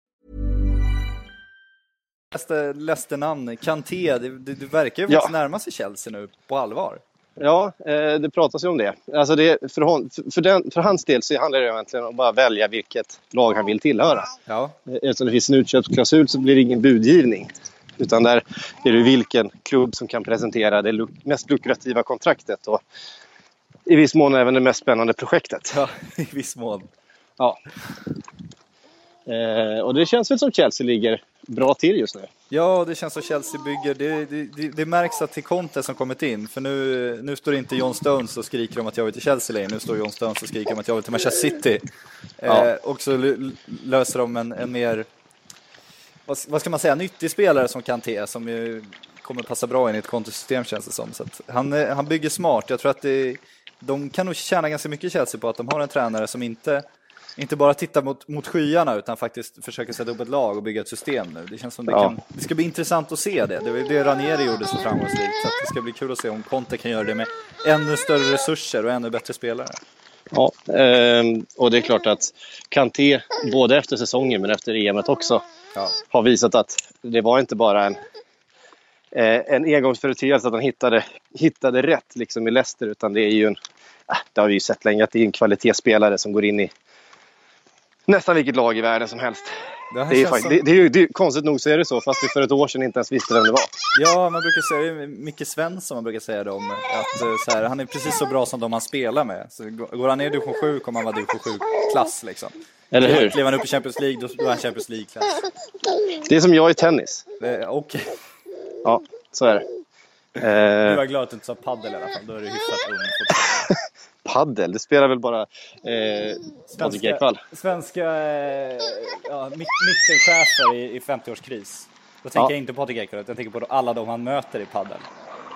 Läste, läste namn, Kanté, det, det, det verkar ju Ja. faktiskt närma sig Chelsea nu på allvar. Ja, eh, det pratas ju om det. Alltså det för, hon, för, den, för hans del så handlar det egentligen om att bara välja vilket lag han vill tillhöra. Ja, Eh, Eftersom det finns en utköpsklausul så blir det ingen budgivning. Utan där är det vilken klubb som kan presentera det mest lukrativa kontraktet och i viss mån även det mest spännande projektet. ja <laughs> i viss mån. Ja. Eh, och det känns väl som Chelsea ligger bra till just nu. Ja, det känns som Chelsea bygger. Det, det, det, det märks att till Conte som kommit in, för nu, nu står inte John Stones och skriker om att jag vill till Chelsea längre. Nu står John Stones och skriker om att jag vill till Manchester City. Ja. Eh, och så löser de en, en mer, vad, vad ska man säga, nyttig spelare som Kanté, som ju kommer passa bra in i ett Conte-system känns det som. Så han, eh, han bygger smart. Jag tror att det, de kan nog tjäna ganska mycket Chelsea på att de har en tränare som inte inte bara tittar mot, mot skyarna utan faktiskt försöker sätta upp ett lag och bygga ett system nu. Det känns som det Ja. kan, det ska bli intressant att se det. Det var det Ranieri gjorde så framgångsrikt. Så det ska bli kul att se om Conte kan göra det med ännu större resurser och ännu bättre spelare. Ja, ehm, och det är klart att Kanté, både efter säsongen men efter EM också, Ja. har visat att det var inte bara en, eh, en engångsföreteelse att han hittade, hittade rätt liksom i Leicester utan det är ju en, äh, det har vi ju sett länge, att det är en kvalitetsspelare som går in i nästan vilket lag i världen som helst. Det, Det är, ju känns fakt- som, det, det är det är, konstigt nog så är det så, fast vi för ett år sedan inte ens visste vem det var. Ja, man brukar säga det är Micke Svensson man brukar säga det om. Att, eh, så här, han är precis så bra som de han spelar med. Så går han ner i division 7 kommer han vara division 7-klass liksom. Eller hur? Klev han upp i Champions League, då var han Champions League-klass. Det är som jag i tennis. Okej, Ja, så är det. Du Eh, var glad att du inte sa paddel i alla fall. Då är du hyfsat ung fortfarande. <laughs> paddel, det spelar väl bara eh, Patrik Ekwall. svenska eh, ja, mitt, mittenchefer i, i 50-årskris. Då tänker Ja. jag inte på Patrik Ekwall, utan jag tänker på alla de han möter i paddel.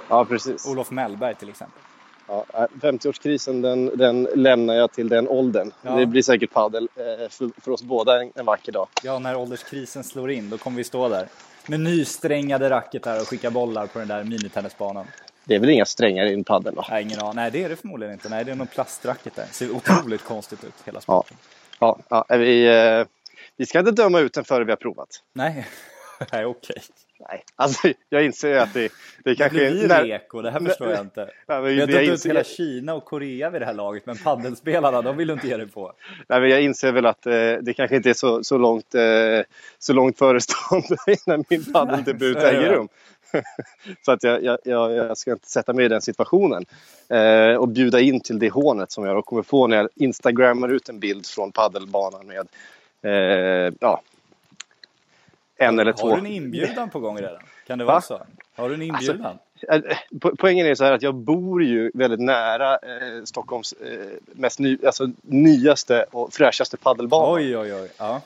Ja, precis. Olof Mellberg till exempel. Ja, eh, 50-årskrisen den, den lämnar jag till den åldern. Ja. Det blir säkert paddel eh, för, för oss båda en, en vacker dag. Ja, när ålderskrisen slår in, då kommer vi stå där. Med nysträngade racketar och skicka bollar på den där minitennisbanan. Det är väl inga strängar i en paddel va? Nej, ingen aning. Nej, det är det förmodligen inte. Nej, det är någon plastracket där. Ser otroligt konstigt ut, hela Ja, sporten. ja, ja är vi, eh, vi ska inte döma ut den före vi har provat. Nej, <laughs> nej okej. Nej, alltså jag inser att det, det Det kanske blir ju när- reko, det här förstår jag inte. <laughs> Ja, men Vi har det jag dömt ut hela Kina och Korea vid det här laget, men paddelspelarna, de vill du inte ge dig på. Nej, men jag inser väl att eh, det kanske inte är så, så, långt, eh, så långt förestående <laughs> innan min paddeldebut det äger rum. <laughs> så att jag, jag, jag, jag ska inte sätta mig i den situationen. Eh, och bjuda in till det hånet som jag kommer få när jag instagrammar ut en bild från paddelbanan med eh, ja, en eller två. Har du en inbjudan på gång redan? Kan det Va? vara så? Har du en inbjudan? Eh, po- Poängen är så här att jag bor ju väldigt nära eh, Stockholms eh, mest ny, alltså, nyaste och fräschaste paddelbana. oj, oj, oj. Ja.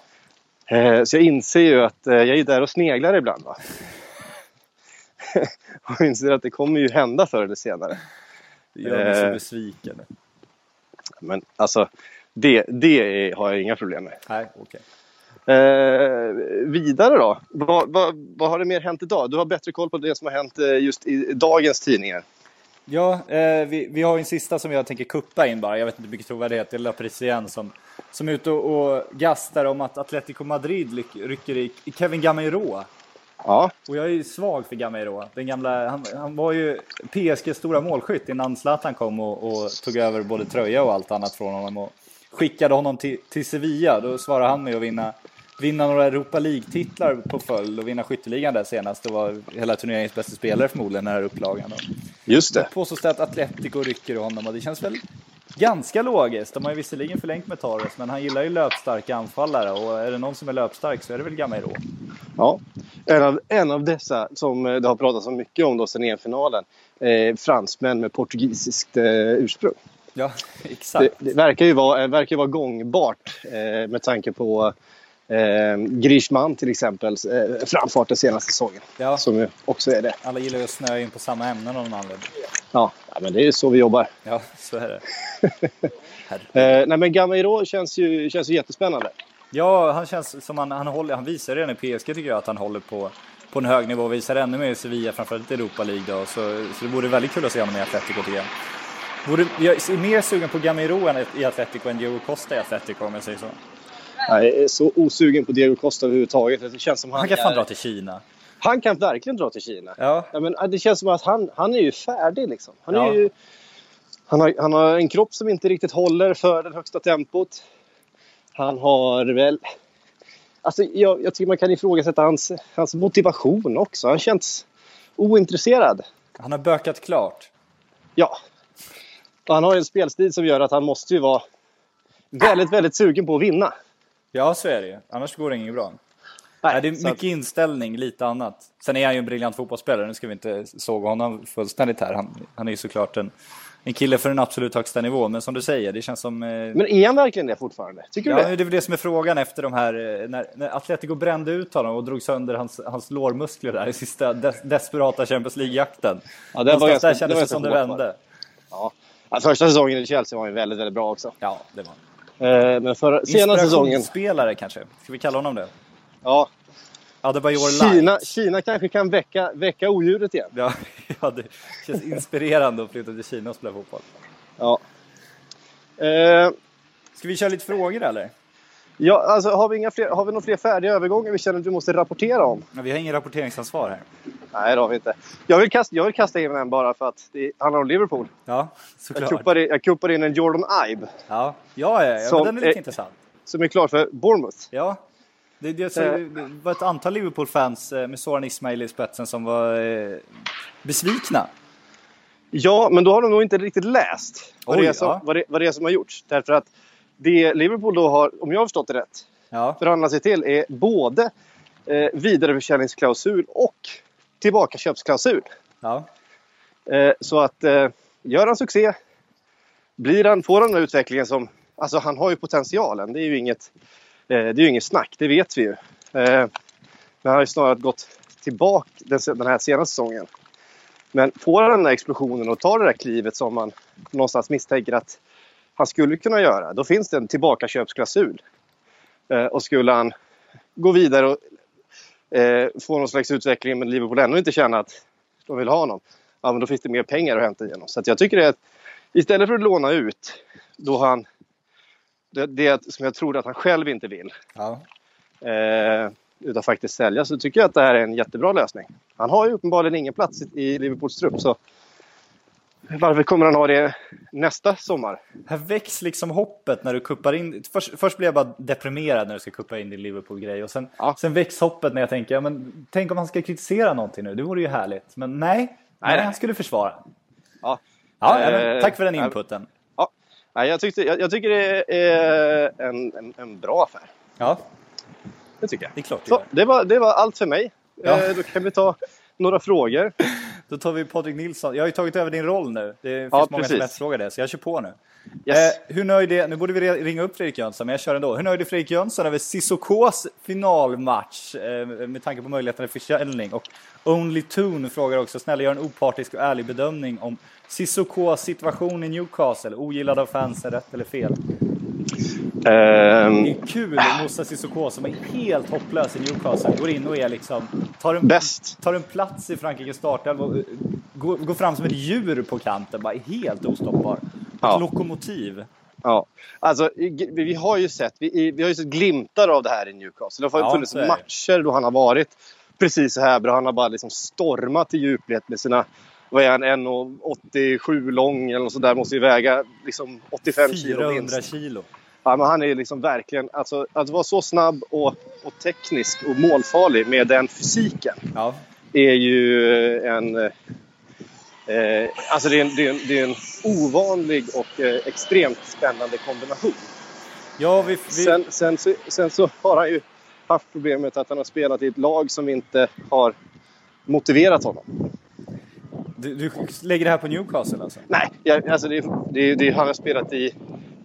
Eh, Så jag inser ju att eh, jag är där och sneglar ibland. Va? <laughs> och inser att det kommer ju hända förr eller senare. Det gör mig så Eh. besviken. Men alltså, det, det är, har jag inga problem med. Nej, okej. Eh, vidare då? Vad, vad, vad har det mer hänt idag? Du har bättre koll på det som har hänt eh, just i dagens tidningar. Ja, eh, vi, vi har en sista som jag tänker kuppa in bara. Jag vet inte hur mycket trovärdighet. Det är La Parisien som, som är ute och, och gastar om att Atletico Madrid rycker i, i Kevin Gameiro. Ja, Och jag är ju svag för Gameiro. Den gamla, han, han var ju PSGs stora målskytt innan Zlatan kom och, och tog över både tröja och allt annat från honom. Och skickade honom till, till Sevilla. Då svarade han med att vinna, vinna några Europa League-titlar på följd och vinna skytteligan där senast. Det var hela turneringens bästa spelare förmodligen, den här upplagan. Och just det. påstås det att Atletico rycker i honom och det känns väl ganska logiskt. De har ju visserligen förlängt med Torres, men han gillar ju löpstarka anfallare och är det någon som är löpstark så är det väl Gameiro. Ja. En, av, en av dessa som det har pratats så mycket om då sen EM-finalen. Eh, fransmän med portugisiskt eh, ursprung. Ja, <laughs> exakt. Det, det verkar ju vara, eh, verkar vara gångbart eh, med tanke på eh, Griezmann till exempel eh, framfart den senaste säsongen. Ja. Som också är det. Alla gillar ju att snöa in på samma ämnen av någon anledning. Ja, men det är så vi jobbar. Ja, så är det. <laughs> Eh, nej men Gameiro känns ju, känns ju jättespännande. Ja, han känns som han, han håller, han visar redan i PSG tycker jag att han håller på, på en hög nivå och visar ännu mer i Sevilla, framförallt i Europa League då. Så, så det vore väldigt kul att se honom i Atletico tycker jag. Borde, jag är mer sugen på Gamiro än i Atletico än Diego Costa i Atletico om jag säger så. Jag är så osugen på Diego Costa överhuvudtaget. Det känns som han, Han kan fan är, dra till Kina. han kan verkligen dra till Kina. Ja, Ja, men, det känns som att han, han är ju färdig liksom. Han, är Ja. ju, han, har, han har en kropp som inte riktigt håller för det högsta tempot. Han har väl... Alltså, jag, jag tycker man kan ifrågasätta hans, hans motivation också. Han känns ointresserad. han har bökat klart. Ja. Och han har ju en spelstil som gör att han måste ju vara väldigt, väldigt sugen på att vinna. Ja, så är det ju. Annars går det inget bra. Nej, det är mycket att- inställning, lite annat. Sen är han ju en briljant fotbollsspelare, nu ska vi inte såga honom fullständigt här. Han, han är ju såklart en, en kille för den absolut högsta nivån, men som du säger, det känns som... Eh, Men är han verkligen det fortfarande? Tycker ja, du det är det? väl det som är frågan efter de här, eh, när, när Atletico brände ut honom och drog sönder hans, hans lårmuskler där i sista des, desperata Champions League-jakten. Ja, det var ganska- där det kändes var det som det var vände. Ja. Ja, första säsongen i Chelsea var ju väldigt, väldigt bra också. Ja, det var Eh, Men för senaste säsongen... Inspirationsspelare kanske, ska vi kalla honom det? Ja, Adebayor Light. Kina, Kina kanske kan väcka, väcka odjuret igen. Ja, <laughs> ja, det känns inspirerande att flytta till Kina och spela fotboll. Ja. Eh, Ska vi köra lite frågor eller? ja, alltså, har, vi inga fler, har vi några fler färdiga övergångar vi känner att vi måste rapportera om? Ja, vi har ingen rapporteringsansvar här. Nej, det har vi inte. Jag vill kasta, jag vill kasta in en bara för att det handlar om Liverpool. Ja, Jag såklart. kuppar, in, jag in en Jordan Ibe Ja, ja, ja, ja den är lite är- intressant. som är klar för Bournemouth. Ja. Det, det, så, Eh. det var ett antal Liverpool-fans eh, med Soran Ismail i spetsen som var eh, besvikna. Ja, men då har de nog inte riktigt läst vad, Oj, det, är som, ja. vad, det, vad det är som har gjorts. Därför att det Liverpool då har, om jag har förstått det rätt, Ja, förhandlat sig till är både eh, vidareförsäljningsklausul och tillbakaköpsklausul. ja. Eh, så att eh, gör han succé, blir han, får han den här utvecklingen som... Alltså han har ju potentialen, det är ju inget, eh, det är ju inget snack, det vet vi ju. Men han har ju snarare gått tillbaka den, den här senaste säsongen. Men får han den här explosionen och tar det där klivet som man någonstans misstänker att han skulle kunna göra, då finns det en tillbakaköpsklausul. Och skulle han gå vidare och eh, få någon slags utveckling men Liverpool ändå inte känna att de vill ha honom, ja, men då finns det mer pengar att hämta igenom. Så jag tycker det är att istället för att låna ut då han det, det som jag tror att han själv inte vill ja. eh, utan faktiskt sälja så tycker jag att det här är en jättebra lösning. Han har ju uppenbarligen ingen plats i- i Liverpools trupp så varför kommer han ha det nästa sommar? Här väcks liksom hoppet när du kuppar in. Först, först blir jag bara deprimerad när du ska kuppa in din Liverpool-grej. Och sen, Ja. sen väcks hoppet när jag tänker, ja, men tänk om han ska kritisera någonting nu. Det vore ju härligt. Men nej, nej, nej. han skulle försvara. Ja. Ja, ja, Eh, men tack för den ja. inputen. Ja, nej, jag, tyckte, jag, jag tycker det är en, en, en bra affär. Ja, Det tycker jag. det är klart Så, det, var, det var allt för mig. Ja. Eh, då kan vi ta några frågor. Då tar vi Patrik Nilsson. Jag har ju tagit över din roll nu. Det finns Ja, många som efterfrågar det, så jag kör på nu. Yes. Eh, hur nöjd är, nu borde vi ringa upp Fredrik Jönsson, men jag kör ändå. Hur nöjd är Fredrik Jönsson över Sissokos finalmatch eh, med tanke på möjligheten till försäljning? Och Only Tune frågar också, snälla gör en opartisk och ärlig bedömning om Sissokos situation i Newcastle. Ogillad av fansen, rätt eller fel? Ehm, Det är kul med Moussa Sissoko som är helt hopplös i Newcastle. Går in och är liksom, tar en, Bäst. tar en plats i Frankrikes startelva och eh, går, går fram som ett djur på kanten. Bara helt ostoppbar. Ett Ja. lokomotiv. Ja, alltså vi har ju sett, vi, vi har ju sett glimtar av det här i Newcastle. Det har Ja, funnits matcher då han har varit precis så här bra. Han har bara liksom stormat i djupled med sina, vad är han, 1,87 lång eller något sådär. Måste ju väga liksom 85 kilo 400 minst. kilo. Ja, men han är liksom verkligen, alltså att vara så snabb och, och teknisk och målfarlig med den fysiken Ja. är ju en... Eh, alltså det är en, det, är en, det är en ovanlig och eh, extremt spännande kombination. Ja, vi, vi, Sen, sen, så, sen så har han ju haft problemet att han har spelat i ett lag som inte har motiverat honom. du, du lägger det här på Newcastle alltså? Nej, jag, alltså det, det, det, han har spelat i...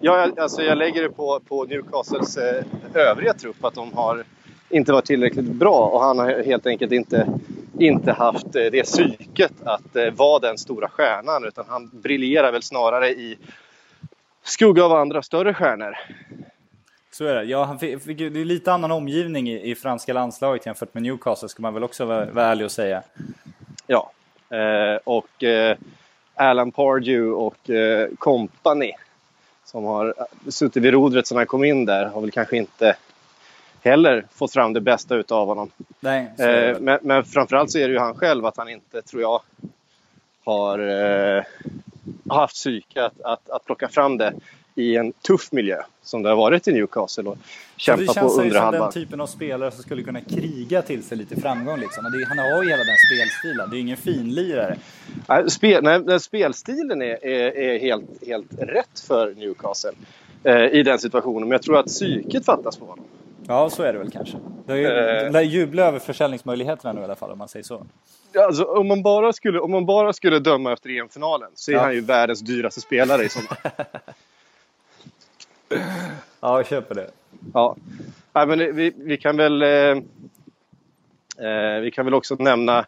Ja, jag- alltså jag lägger det på, på Newcastles eh, övriga trupp att de har inte varit tillräckligt bra och han har helt enkelt inte, inte haft eh, det psyket att eh, vara den stora stjärnan utan han briljerar väl snarare i skugga av andra större stjärnor. Så är det. Ja, han fick, fick, det är lite annan omgivning i, i franska landslaget jämfört med Newcastle, ska man väl också vara, vara ärlig och säga. Ja. Eh, och eh, Alan Pardew och eh, company som har suttit vid rodret sedan han kom in där har väl kanske inte heller fått fram det bästa utav honom. Nej, Eh, men, men framförallt så är det ju han själv att han inte, tror jag, har eh, haft psyke att, att, att plocka fram det i en tuff miljö som det har varit i Newcastle och kämpa det på känns ju undre som den typen av spelare som skulle kunna kriga till sig lite framgång. Liksom. Det, han har ju hela den spelstilen. Det är ju ingen finlirare. Nej, Spel, nej, spelstilen är, är, är helt, helt rätt för Newcastle eh, i den situationen. Men jag tror att psyket fattas på honom. Ja, så är det väl kanske. Det Eh. de lär jubla över försäljningsmöjligheterna nu i alla fall, om man säger så. Alltså, om, man bara skulle, om man bara skulle döma efter EM-finalen så är Ja. han ju världens dyraste spelare i sommar. <laughs> Ja, jag köper det. Ja. Nej, men vi, vi kan väl eh, eh, vi kan väl också nämna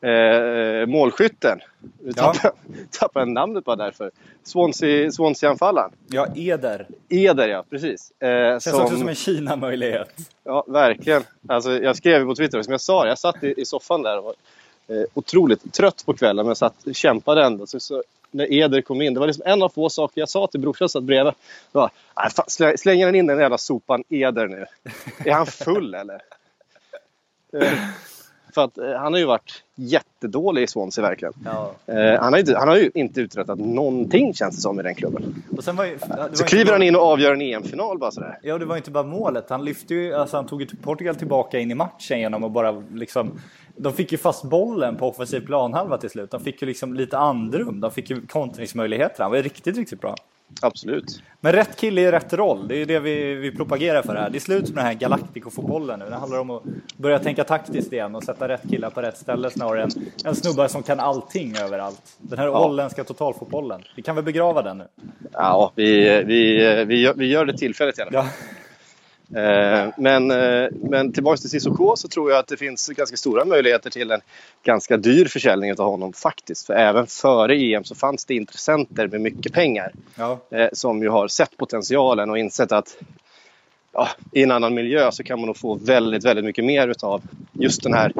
eh, målskytten. Vi Ja. tappade, <laughs> tappade namnet bara därför. Swansea- Swansea-anfallaren. Ja, Eder. Eder ja, precis. Eh, Känns också som en Kina-möjlighet. Ja, verkligen. Alltså, jag skrev på Twitter, som jag sa, jag satt i, i soffan där och var eh, otroligt trött på kvällen men satt, kämpade ändå. Så, så, när Eder kom in, det var liksom en av få saker jag sa till brorsan som satt bredvid. Det var, "Nej, fan, slä- slänger han in den jävla sopan Eder nu? Är han full eller? Eh, för att eh, han har ju varit jättedålig i Swansea verkligen. Ja. Eh, han, har inte, han har ju inte uträttat någonting känns det som i den klubben. Ju, Så kliver bara- han in och avgör en EM-final bara sådär. Ja, det var inte bara målet. Han lyfte ju, alltså han tog ju Portugal tillbaka in i matchen genom att bara liksom... De fick ju fast bollen på offensiv planhalva till slut. De fick ju liksom lite andrum. De fick ju kontringsmöjligheter. Han var ju riktigt, riktigt bra. Absolut. Men rätt kille i rätt roll, det är det vi, vi propagerar för här. Det är slut med den här Galactico-fotbollen nu. Det handlar om att börja tänka taktiskt igen och sätta rätt killar på rätt ställe snarare än en snubbar som kan allting överallt. Den här holländska totalfotbollen. Vi kan väl begrava den nu? Ja, vi, vi, vi, gör, vi gör det tillfället i alla fall. Ja. Eh, Men, eh, men tillbaks till Cissoko så tror jag att det finns ganska stora möjligheter till en ganska dyr försäljning av honom faktiskt. För även före EM så fanns det intressenter med mycket pengar Ja. eh, som ju har sett potentialen och insett att ja, i en annan miljö så kan man nog få väldigt, väldigt mycket mer utav just den här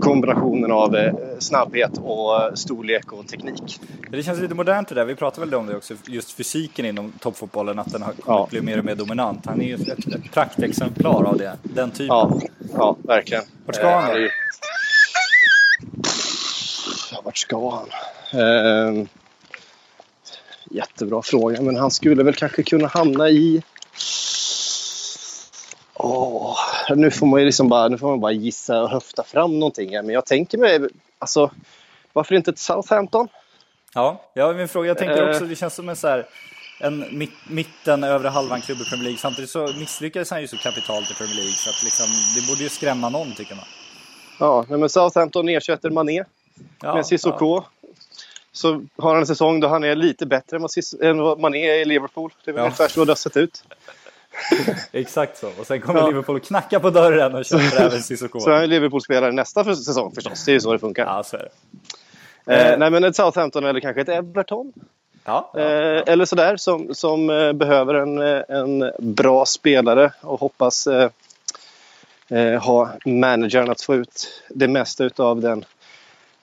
kombinationen av eh, snabbhet och eh, storlek och teknik. Det känns lite modernt det där. Vi pratade väl om det också, just fysiken inom toppfotbollen, att den har Ja. bli mer och mer dominant. Han är ju ett, ett praktexemplar av det, den typen. Ja, ja verkligen. Vart ska han? Eh, Ja, vart ska han? Eh, jättebra fråga, men han skulle väl kanske kunna hamna i... Åh, nu får man ju liksom bara, nu får man bara gissa och höfta fram någonting. Men jag tänker mig, alltså, varför inte ett Southampton? Ja, ja min fråga, jag tänker Eh. också, det känns som en så här, en mitt, mitten, övre halvan klubb i Premier League. Samtidigt så misslyckades han ju så kapitalt i Premier League så att liksom, det borde ju skrämma någon tycker man. Ja, men Southampton ersätter Mané Ja, med Sissoko. Så har han en säsong då han är lite bättre än vad, Sis- än vad Mané är i Liverpool. Det är väl Ja. ungefär så det har sett ut. Ja, <laughs> exakt så. Och sen kommer Ja. Liverpool knacka på dörren och köper även Cissoko. Så är Liverpool-spelare nästa för- säsong förstås. Det är ju så det funkar. Ja, så är det. Eh, nej, men ett Southampton eller kanske ett Everton. Ja, ja. Eh, eller sådär som, som eh, behöver en, eh, en bra spelare och hoppas eh, eh, ha managern att få ut det mesta av den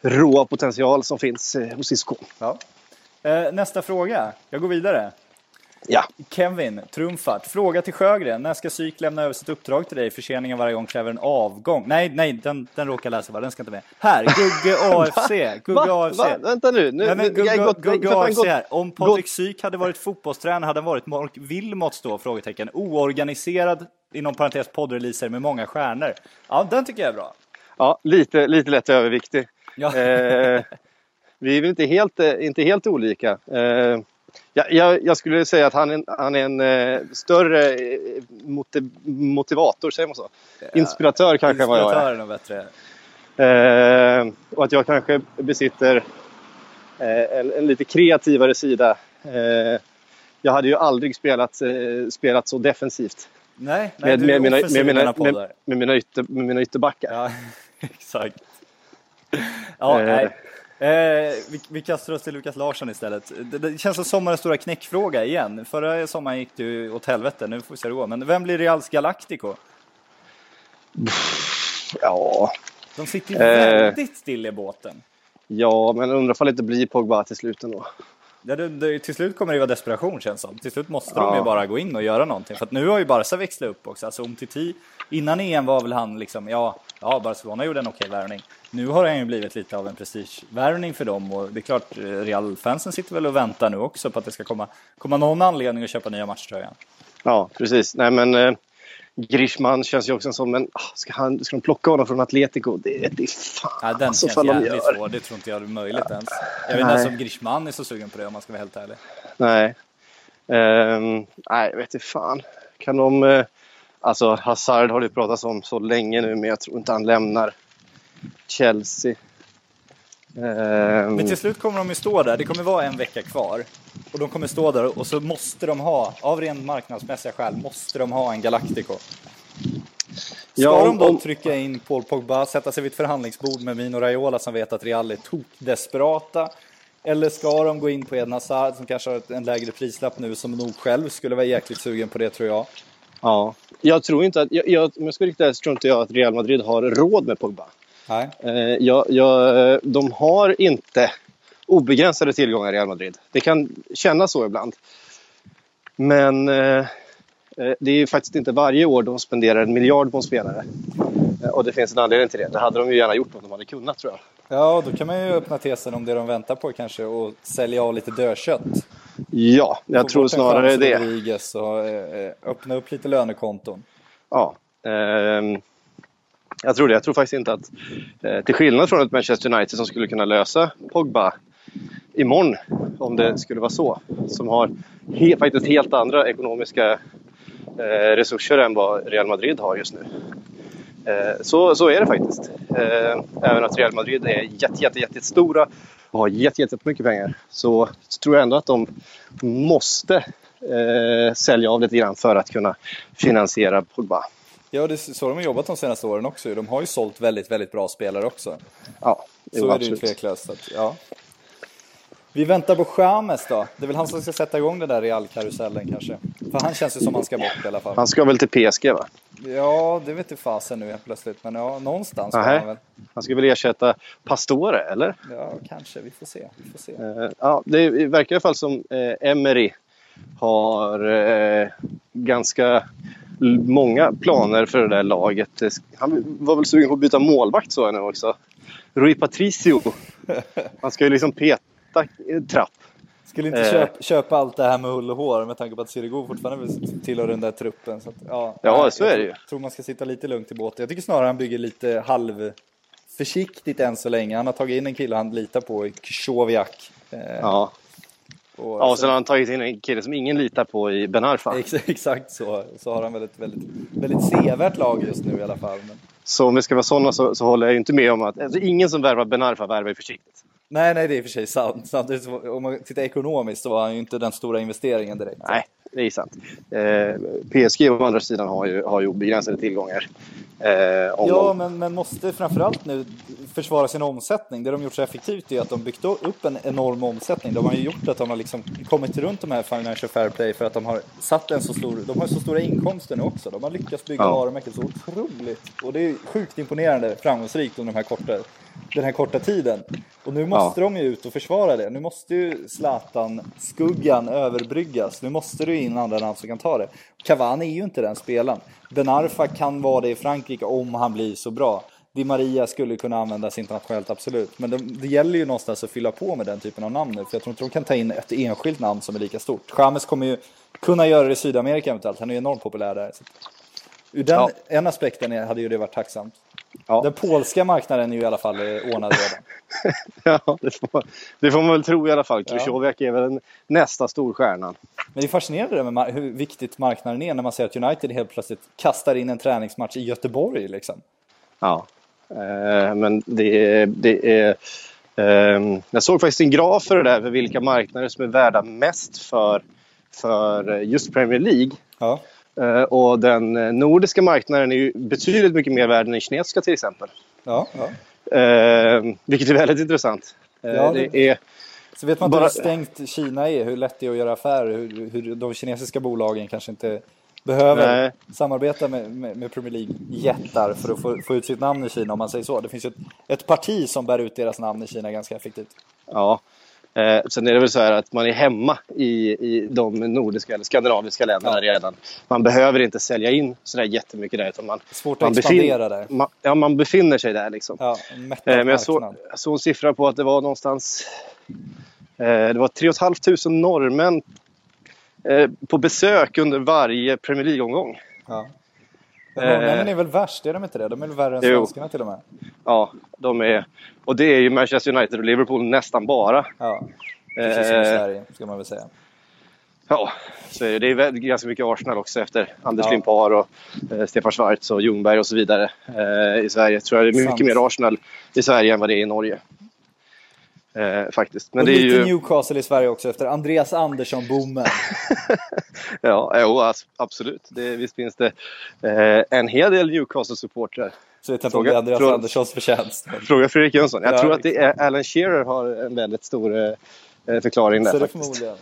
råa potential som finns eh, hos ISK. ja. Eh, nästa fråga. Jag går vidare. Ja. Kevin, trumfart. Fråga till Sjögren. När ska Psyk lämna över sitt uppdrag till dig? Förseningen varje gång kräver en avgång. Nej, nej, den, den råkar läsa va? Den ska inte med. Här, Gugge <laughs> AFC. Gugge Va? AFC. Va? Vänta nu. nu Nej, men Gugge, jag gått- Gugge AFC gått- här. Om Patrik Syk hade varit fotbollstränare hade han varit Mark Wilmots då? Frågetecken. Oorganiserad, inom parentes poddreleaser med många stjärnor. Ja, den tycker jag är bra. Ja, lite, lite lätt överviktig. Ja. Eh, vi är väl inte helt, eh, inte helt olika. Eh, jag, jag, jag skulle säga att han är en, han är en eh, större eh, motiv, motivator, säger man så? Inspiratör kanske än vad jag är. Är bättre. Eh, och att jag kanske besitter eh, en, en lite kreativare sida. Eh, jag hade ju aldrig spelat, eh, spelat så defensivt Nej, nej med, du är med, mina, med, mina, med, med, mina ytter, med mina ytterbackar. Ja, <laughs> exakt. Ja, nej. Eh, vi, vi kastar oss till Lukas Larsson istället. Det, det känns som sommarens stora knäckfråga igen. Förra sommaren gick det ju åt helvete, nu får vi se hur det går. Men vem blir Reals Galactico? Ja, De sitter ju Eh. väldigt still i båten. ja, men undrar ifall det inte blir Pogba till slut ändå. Det, det, det, till slut kommer det vara desperation känns som. Till slut måste de Ja. ju bara gå in och göra någonting. För att nu har ju Barca växlat upp också. Alltså om Titi, innan EM var väl han liksom, ja, ja Barcelona gjorde en okej värvning. Nu har han ju blivit lite av en prestigevärvning för dem och det är klart, eh, Real-fansen sitter väl och väntar nu också på att det ska komma, komma någon anledning att köpa nya matchtröjan. Ja, precis. Nej, men eh, Griezmann känns ju också en... ah, Ska, han, ska de plocka honom från Atletico? Det, det är fan Ja, den alltså, känns de jävligt gör. svår, det tror inte jag är möjligt ens. Jag vet inte ens om Griezmann är så sugen på det om man ska vara helt ärlig. Nej. Ehm, nej, vet inte fan. Kan de... Eh, alltså, Hazard har det pratats om så länge nu, men jag tror inte han lämnar Chelsea. Ehm, Men till slut kommer de ju stå där, det kommer vara en vecka kvar. Och de kommer stå där och så måste de ha, av rent marknadsmässiga skäl, måste de ha en Galactico. Ska Ja, de då om- trycka in Paul Pogba, sätta sig vid ett förhandlingsbord med Mino Raiola som vet att Real är tokdesperata? Eller ska de gå in på Eden Hazard som kanske har en lägre prislapp nu som nog själv skulle vara jäkligt sugen på det tror jag. Ja. Jag tror inte att... Jag, jag, om jag ska riktigt ärlig så tror inte jag att Real Madrid har råd med Pogba. Nej. Jag, jag, de har inte obegränsade tillgångar i Real Madrid. Det kan kännas så ibland. Men eh, eh, det är ju faktiskt inte varje år de spenderar en miljard på en spelare. Eh, och det finns en anledning till det. Det hade de ju gärna gjort om de hade kunnat tror jag. Ja, då kan man ju öppna tesen om det de väntar på kanske och sälja av lite dödkött. Ja, jag Få tror snarare det. Rodriguez och öppna upp lite lönekonton. Ja. ehm, jag tror det. Jag tror faktiskt inte att, eh, till skillnad från ett Manchester United som skulle kunna lösa Pogba imorgon, om det skulle vara så, som har he, faktiskt helt andra ekonomiska eh, resurser än vad Real Madrid har just nu. Eh, så, så är det faktiskt. Eh, även att Real Madrid är jätte, jätte, jättestora och har jätte, jätte, jättemycket pengar så, så tror jag ändå att de måste eh, sälja av lite grann för att kunna finansiera Pogba. Ja, det är så de har jobbat de senaste åren också. De har ju sålt väldigt, väldigt bra spelare också. Ja, Så jo, är det ju absolut. tveklöst. så Att, ja. Vi väntar på Chamez då. Det är väl han som ska sätta igång den där Real-karusellen kanske. För han känns ju som han ska bort i alla fall. Han ska väl till PSG va? Ja, det vet inte fasen nu helt plötsligt. Men ja, någonstans ska Nähä. han väl. Han ska väl ersätta Pastore, eller? Ja, kanske. Vi får se. Vi får se. Eh, ja, det verkar i alla fall som eh, Emery har eh, ganska många planer för det där laget. Han var väl sugen på att byta målvakt så jag nu också. Rui Patricio. Han ska ju liksom peta trapp. Skulle inte Eh. köpa, köpa allt det här med hull och hår med tanke på att Sirigu fortfarande tillhör den där truppen. Så att, ja, Ja, så jag är det ju. tror man ska sitta lite lugnt i båten. Jag tycker snarare han bygger lite halv försiktigt än så länge. Han har tagit in en kille han litar på Kjoviak. Eh, Ja. Och ja, och sen har han tagit in en kille som ingen litar på i Ben Arfa. Ex, <laughs> exakt så. Så har han väl ett väldigt, väldigt sevärt lag just nu i alla fall. Men, Så om vi ska vara sådana så, så håller jag ju inte med om att alltså, ingen som värvar Ben Arfa värvar försiktigt. nej, nej, det är i och för sig sant. Samtidigt, så, om man tittar ekonomiskt så var han ju inte den stora investeringen direkt. Nej, det är sant. Eh, PSG å andra sidan har ju, har ju obegränsade tillgångar. Eh, Ja, de, men, men måste framförallt nu försvara sin omsättning. Det de gjort så effektivt är att de byggt upp en enorm omsättning. De har ju gjort att de har liksom kommit runt de här Financial Fair Play för att de har satt en så stor, de har så stora inkomster nu också. De har lyckats bygga Ja. varumärket så otroligt. Och det är sjukt imponerande framgångsrikt under de här korta, den här korta tiden. Och nu måste de ju ut och försvara det. Nu måste ju Zlatan-skuggan överbryggas. Nu måste det in andra namn som kan ta det. Cavani är ju inte den spelaren. Ben Arfa kan vara det i Frankrike om han blir så bra. Di Maria skulle kunna användas internationellt, absolut. Men det, det gäller ju någonstans att fylla på med den typen av namn nu. För jag tror inte de kan ta in ett enskilt namn som är lika stort. James kommer ju kunna göra det i Sydamerika eventuellt. Han är ju enormt populär där. Så. Ur den Ja. en aspekten hade ju det varit tacksamt. Ja. Den polska marknaden är ju i alla fall eh, ordnad redan. <laughs> ja, det, får, det får man väl tro i alla fall. Krychowiak är väl den nästa storstjärnan. Men det är fascinerande det med hur viktigt marknaden är när man ser att United helt plötsligt kastar in en träningsmatch i Göteborg. Liksom. Ja. Eh, men det är... Det är ehm, jag såg faktiskt en graf för det där, för vilka marknader som är värda mest för, för eh, just Premier League. Ja. Eh, och den eh, nordiska marknaden är ju betydligt mycket mer värd än den kinesiska till exempel. Ja, ja. Eh, vilket är väldigt intressant. Ja, det- det är, Så vet man inte Bara- hur stängt Kina är, hur lätt det är att göra affärer, hur, hur de kinesiska bolagen kanske inte behöver Nej. samarbeta med, med, med Premier League-jättar för att få, få ut sitt namn i Kina om man säger så. Det finns ju ett, ett parti som bär ut deras namn i Kina ganska effektivt. ja. Eh, sen är det väl så här att man är hemma i, i de nordiska eller skandinaviska länderna redan. Man behöver inte sälja in sådär jättemycket där. Utan man, Svårt man att expandera där. Man, ja, man befinner sig där liksom. Ja, Eh, men jag såg, jag såg en siffra på att det var någonstans... Eh, det var 3 500 norrmän eh, på besök under varje Premier League-omgång. Ja. Men Eh. norrmännen är väl värst, är de inte det? De är väl värre än Jo. svenskarna till och med? Ja, de är... Och det är ju Manchester United och Liverpool nästan bara. Ja, precis som i Sverige, ska man väl säga. Ja, så är det, det är ganska mycket Arsenal också efter Anders Ja. Limpar och eh, Stefan Schwarz och Ljungberg och så vidare eh, i Sverige. Tror jag det är mycket Sant. mer Arsenal i Sverige än vad det är i Norge. Eh, faktiskt. Men och det är lite ju... Newcastle i Sverige också efter Andreas Andersson-boomen. <laughs> Ja, jo, absolut. Det, visst finns det eh, en hel del Newcastle-supportrar. Så Fråga- det är Andreas fråga- Anderssons förtjänst. Fråga Fredrik Jönsson. Jag Ja, tror att det är Alan Shearer har en väldigt stor eh, förklaring där Så det faktiskt. förmodligen.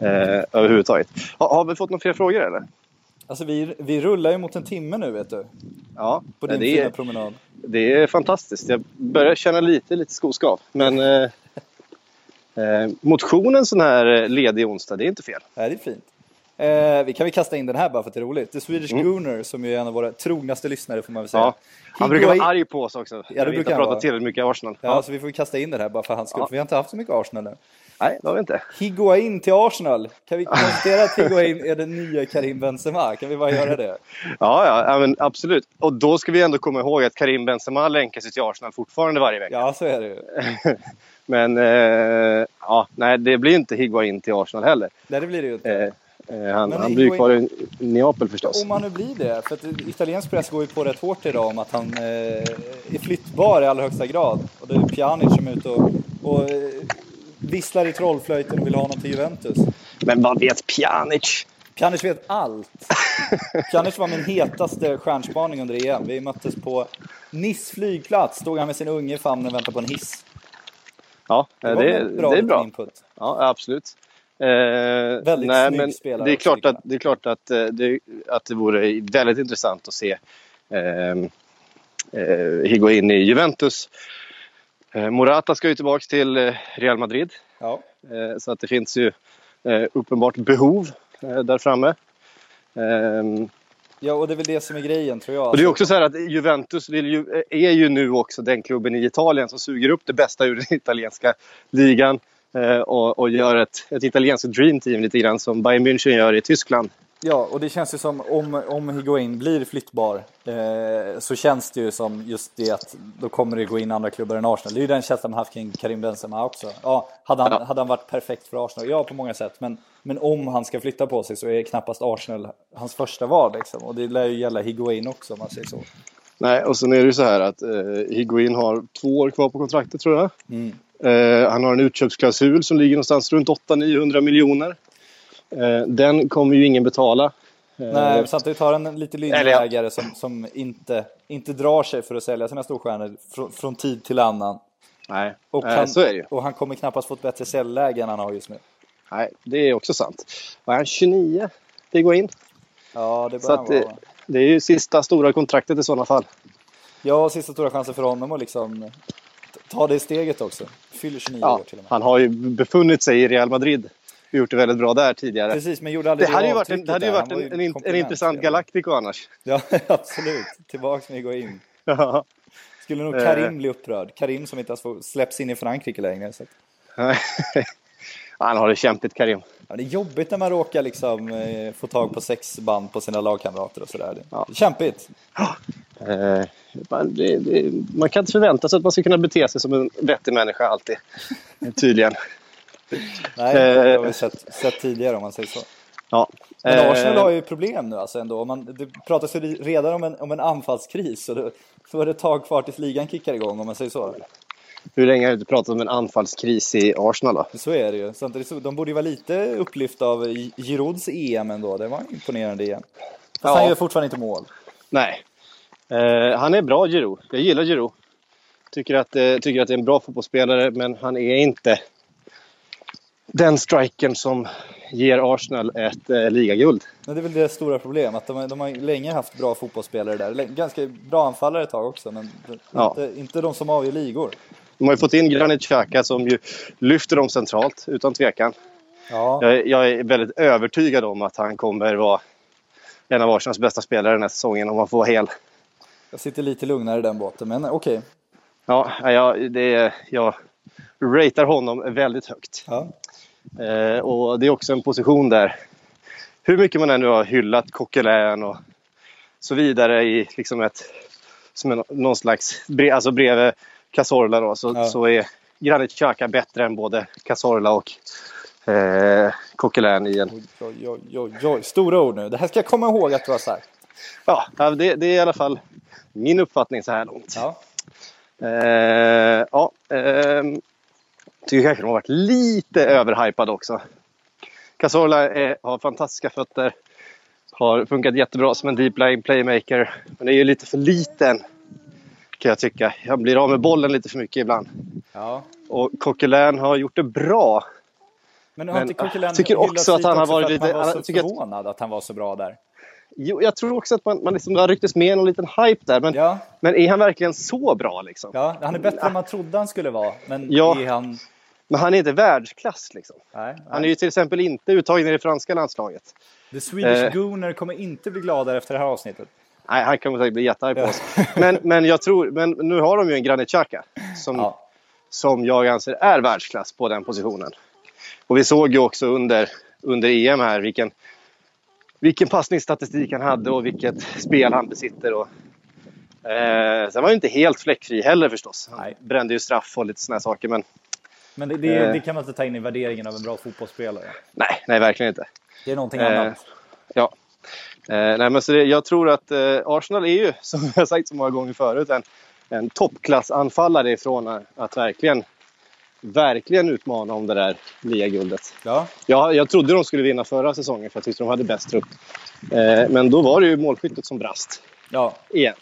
Eh, överhuvudtaget. Ha, har vi fått några fler frågor eller? Alltså vi, vi rullar ju mot en timme nu vet du. Ja, På din det, fina promenad. det är fantastiskt. Jag börjar känna lite, lite skoskav. Men eh, <laughs> eh, motionen sån här eh, ledig onsdag, det är inte fel. Nej, det är fint. Eh, vi kan väl kasta in den här bara för att det är roligt. The Swedish Gooner som ju är en av våra trognaste lyssnare får man väl säga. Mm. Ja. Han brukar vara arg på oss också. Ja, det brukar han pratat vara. tillräckligt mycket Arsenal. Ja, så vi får kasta in den här bara för hans skull. Ja. för Vi har inte haft så mycket Arsenal nu. Nej, det har vi inte. Higuain till Arsenal. Kan vi konstatera att Higuain är den nya Karim Benzema? Kan vi bara göra det? <laughs> Ja, ja, men absolut. Och då ska vi ändå komma ihåg att Karim Benzema länkar sig till Arsenal fortfarande varje vecka. Ja, så är det ju. <laughs> Men eh, ja, nej, det blir inte Higuain till Arsenal heller. Nej, det blir det ju inte. Eh, eh, han, han blir ju kvar i Neapel förstås. Om han nu blir det, för att italiensk press går ju på rätt hårt idag om att han eh, är flyttbar i allra högsta grad. Och det är Pjanic som är ute och, och eh, visslar i trollflöjten och vill ha honom till Juventus. Men vad vet Pjanic? Pjanic vet allt. Pjanic var min hetaste stjärnspaning under EM. Vi möttes på Nice flygplats. Stod han med sin unge i famnen och väntade på en hiss. Ja, Det det, det, en bra är liten bra. input. Ja, absolut. Eh, Väldigt nej, snygg men spelare det är klart att det, är klart att, eh, det, att det vore väldigt intressant att se eh, eh, Higuain i Juventus. Eh, Morata ska ju tillbaka till eh, Real Madrid. Ja. Eh, så att det finns ju uppenbart behov eh, där framme. Ehm, ja, och det är väl det som är grejen tror jag. och det är också så här att Juventus ju, är ju nu också den klubben i Italien som suger upp det bästa ur den <laughs> italienska ligan. Och, och gör ett, ett italienskt dream team lite grann som Bayern München gör i Tyskland. Ja, och det känns ju som om, om Higuain blir flyttbar eh, så känns det ju som just det att då kommer det gå in andra klubbar än Arsenal. Det är ju den känslan man haft kring Karim Benzema också. Ja, hade han, Ja. hade han varit perfekt för Arsenal? Ja, på många sätt. Men, men om han ska flytta på sig så är knappast Arsenal hans första val. Liksom. Och det lär ju gälla Higuain också om man säger så. Nej, och sen är det ju så här att eh, Higuain har två år kvar på kontraktet tror jag. Mm. Eh, han har en utköpsklausul som ligger någonstans runt 800-900 miljoner. Eh, den kommer ju ingen betala. Eh, Nej, samtidigt har en lite lynnig ja. ägare som, som inte, inte drar sig för att sälja sina storstjärnor från, från tid till annan. nej. Och, Eh, han, så är det ju. och han kommer knappast få ett bättre säljläge än han har just nu. Nej, det är också sant. Vad är han, 29? Higuain? Ja, det bör han det, vara. det är ju sista stora kontraktet i sådana fall. Ja, sista stora chansen för honom att liksom ta det steget också. Fyller 29 Ja, år till och med. han har ju befunnit sig i Real Madrid och gjort det väldigt bra där tidigare. Precis, men gjorde Det aldrig hade ju varit en, det hade ju varit en, en, en intressant. Galactico annars. <laughs> Ja, absolut. Tillbaks med Higuain. Ja. Skulle nog Eh. Karim bli upprörd. Karim som inte ens får släpps in i Frankrike längre. Så. <laughs> han har det kämpigt Karim. Ja, det är jobbigt när man råkar liksom, eh, få tag på sex band på sina lagkamrater och sådär. Det- Ja. Kämpigt. <gasps> Eh, man, det, det, man kan inte förvänta sig att man ska kunna bete sig som en vettig människa alltid. <laughs> Tydligen. Nej, det Eh. har vi sett, sett tidigare om man säger så. Ja. Men Eh, Arsenal har ju problem nu alltså ändå. Man, det pratas ju redan om en, om en anfallskris. Så det, är det ett tag kvar tills ligan kickar igång om man säger så. Hur länge har du pratat om en anfallskris i Arsenal då? Så är det ju. Samtidigt så, de borde ju vara lite upplyfta av Girouds EM ändå. Det var imponerande EM. Fast Ja. han gör fortfarande inte mål. Nej. Eh, han är bra Giroud. Jag gillar Giroud. Tycker att, eh, tycker att det är en bra fotbollsspelare men han är inte den strikern som ger Arsenal ett eh, ligaguld. Men det är väl det stora problemet. Att de, har- de har länge haft bra fotbollsspelare där. Ganska bra anfallare ett tag också. Men Ja. inte, inte de som avgör ligor. De har ju fått in Granit Xhaka som ju lyfter dem centralt utan tvekan. Ja, Jag, är- jag är väldigt övertygad om att han kommer vara en av Arsenals bästa spelare den här säsongen om han får hel. jag sitter lite lugnare i den båten. Men okej. Ja, jag, det, är- jag ratear honom väldigt högt. Ja. Eh, och det är också en position där, hur mycket man ännu har hyllat Coquelin och så vidare i liksom ett, som en, någon slags, alltså bredvid Cazorla då, så, Ja. så är Granit Xhaka bättre än både Cazorla och eh, Coquelin i en... Oj, oj, oj. Stora ord nu. Det här ska jag komma ihåg att du har sagt. Ja, det, det är i alla fall min uppfattning så här långt. Ja. Eh, ja, ehm, tycker kanske de har varit lite överhypad också. Cazorla är, har fantastiska fötter. Har funkat jättebra som en deep line playmaker. Men är ju lite för liten kan jag tycka. Han blir av med bollen lite för mycket ibland. ja. Och Coquelin har gjort det bra. Men Men, tycker också att han har varit lite- Man var så tycker att- förvånad att han var så bra där. Jo, jag tror också att man, man liksom, det har rycktes med någon liten hype där. Men, Ja, men är han verkligen så bra liksom? ja han är bättre än man trodde han skulle vara. Men Ja. är han Men han är inte världsklass liksom. Nej, Han är ju till exempel inte uttagen i det franska landslaget. The Swedish Eh. Gooner kommer inte bli gladare efter det här avsnittet. Nej, han kan säkert bli jättearg på oss. Men, men jag tror, men nu har de ju en Granit Xhaka som, Ja. som jag anser är världsklass på den positionen. Och vi såg ju också under, under EM här vilken, vilken passningsstatistik han hade och vilket spel han besitter. Och, eh, sen var han ju inte helt fläckfri heller förstås. Han Nej. brände ju straff och lite här saker. Men Men det, det, Eh. det kan man inte ta in i värderingen av en bra fotbollsspelare. nej, nej verkligen inte. Det är någonting Eh, annat. Ja. Eh, nej, men så det, jag tror att eh, Arsenal är ju, <laughs> som jag sagt så många gånger förut, en, en toppklassanfallare ifrån att verkligen, verkligen utmana om det där ligaguldet. Ja. Jag, jag trodde de skulle vinna förra säsongen för jag tyckte de hade bäst trupp. Eh, men då var det ju målskyttet som brast. ja, Igen.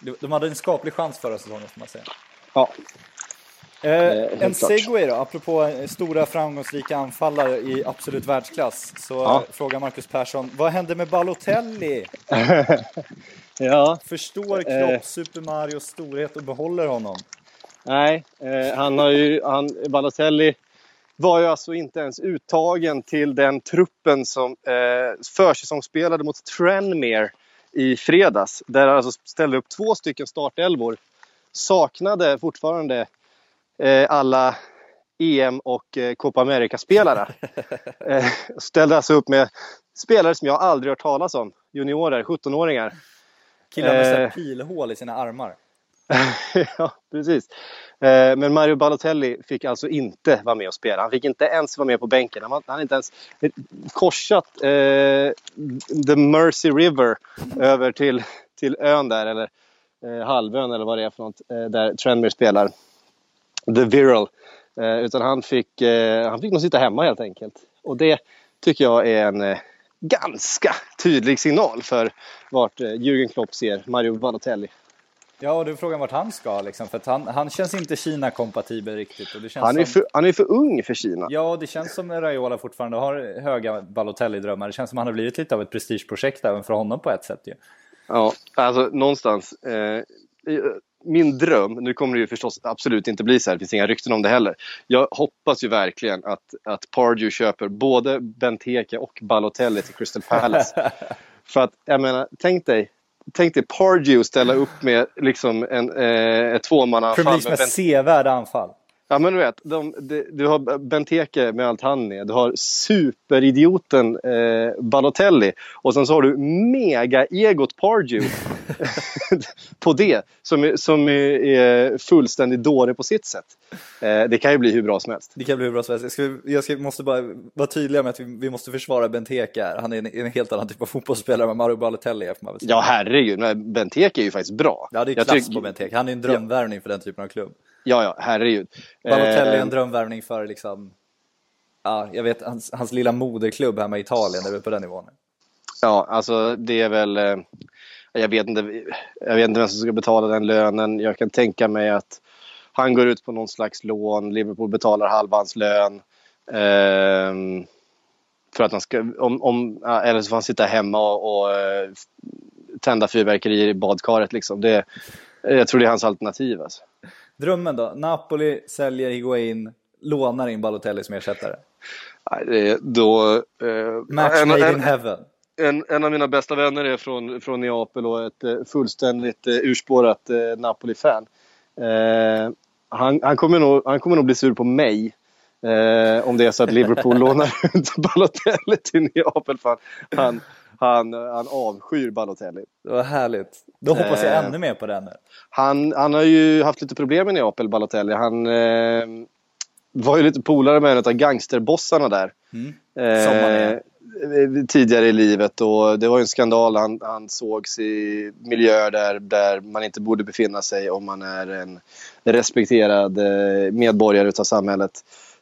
de de hade en skaplig chans förra säsongen får man säga. Ja. Eh, helt en segway då, apropå eh, stora framgångsrika anfallare i absolut världsklass. Så Ja. eh, frågar Marcus Persson, vad hände med Balotelli? <laughs> ja. Förstår Klopp Eh. Super Marios storhet och behåller honom? Nej, eh, han har ju, han, Balotelli var ju alltså inte ens uttagen till den truppen som eh, försäsongsspelade mot Tranmere i fredags. Där han alltså ställde upp två stycken startelvor. Saknade fortfarande eh, alla EM och eh, Copa America-spelare. <laughs> eh, ställde alltså upp med spelare som jag aldrig hört talas om. Juniorer, 17-åringar. Killar med Eh. pilhål i sina armar. <laughs> ja, precis. Eh, men Mario Balotelli fick alltså inte vara med och spela. Han fick inte ens vara med på bänken. Han hade inte ens eh, korsat eh, the Mercy River över till, till ön där, eller eh, halvön eller vad det är för något, eh, där Tranmere spelar. The Viral. Eh, utan han fick, eh, han fick nog sitta hemma helt enkelt. Och det tycker jag är en eh, ganska tydlig signal för vart eh, Jürgen Klopp ser Mario Balotelli. Ja, och du är frågan vart han ska liksom, för att han, han känns inte Kina-kompatibel riktigt. Och det känns Han är, som... för, han är för ung för Kina. Ja, det känns som Raiola fortfarande har höga Balotelli-drömmar. Det känns som han har blivit lite av ett prestigeprojekt även för honom på ett sätt ju. Ja, alltså någonstans. Eh, min dröm, nu kommer det ju förstås absolut inte bli så här, det finns inga rykten om det heller. Jag hoppas ju verkligen att, att Pardew köper både Benteke och Balotelli till Crystal Palace. <laughs> För att, jag menar, tänk dig, tänk dig Pardew ställa upp med liksom en, eh, ett tvåmannaanfall. Leagues med sevärda anfall. Ja men du vet, de, de, du har Benteke med allt han är. Du har superidioten eh, Balotelli. Och sen så har du mega-egot Pardew <laughs> på det. Som, är, som är, fullständigt dålig på sitt sätt. Eh, det kan ju bli hur bra som helst. Det kan bli hur bra som helst. Jag, ska, jag ska, måste bara vara tydliga med att vi, vi måste försvara Benteke här. Han är en, en helt annan typ av fotbollsspelare än Mario Balotelli är. Ja herregud, men Benteke är ju faktiskt bra. Ja, det är klass tycker- på Benteke. Han är en drömvärvning för den typen av klubb. Ja, ja, herregud. Balotelli är Eh, en drömvärvning för liksom, ja, jag vet, hans, hans lilla moderklubb hemma i Italien är väl på den nivån. Ja, alltså det är väl... Eh, jag, vet inte, jag vet inte vem som ska betala den lönen. Jag kan tänka mig att han går ut på någon slags lån. Liverpool betalar halva hans lön. Ehm, för att han ska... Om, om, eller så får han sitta hemma och, och eh, tända fyrverkerier i badkaret. Liksom. Det, jag tror det är hans alternativ. Alltså. Drömmen då? Napoli säljer Higuain, lånar in Balotelli som ersättare. Nej, det- Då, eh, Match en- made in heaven. En, en av mina bästa vänner är från, från Neapel och ett eh, fullständigt eh, urspårat eh, Napoli-fan. Eh, han, han, kommer nog, han kommer nog bli sur på mig eh, om det är så att Liverpool <laughs> lånar ut Balotelli till Neapel. För han, han, han avskyr Balotelli. Det var härligt. Då hoppas jag Eh. ännu mer på den nu. Han, han har ju haft lite problem i Neapel, Balotelli. Han eh, var ju lite polare med en av gangsterbossarna där. Mm. Eh, tidigare i livet och det var ju en skandal. Han, han sågs i miljöer där, där man inte borde befinna sig om man är en respekterad eh, medborgare utav samhället.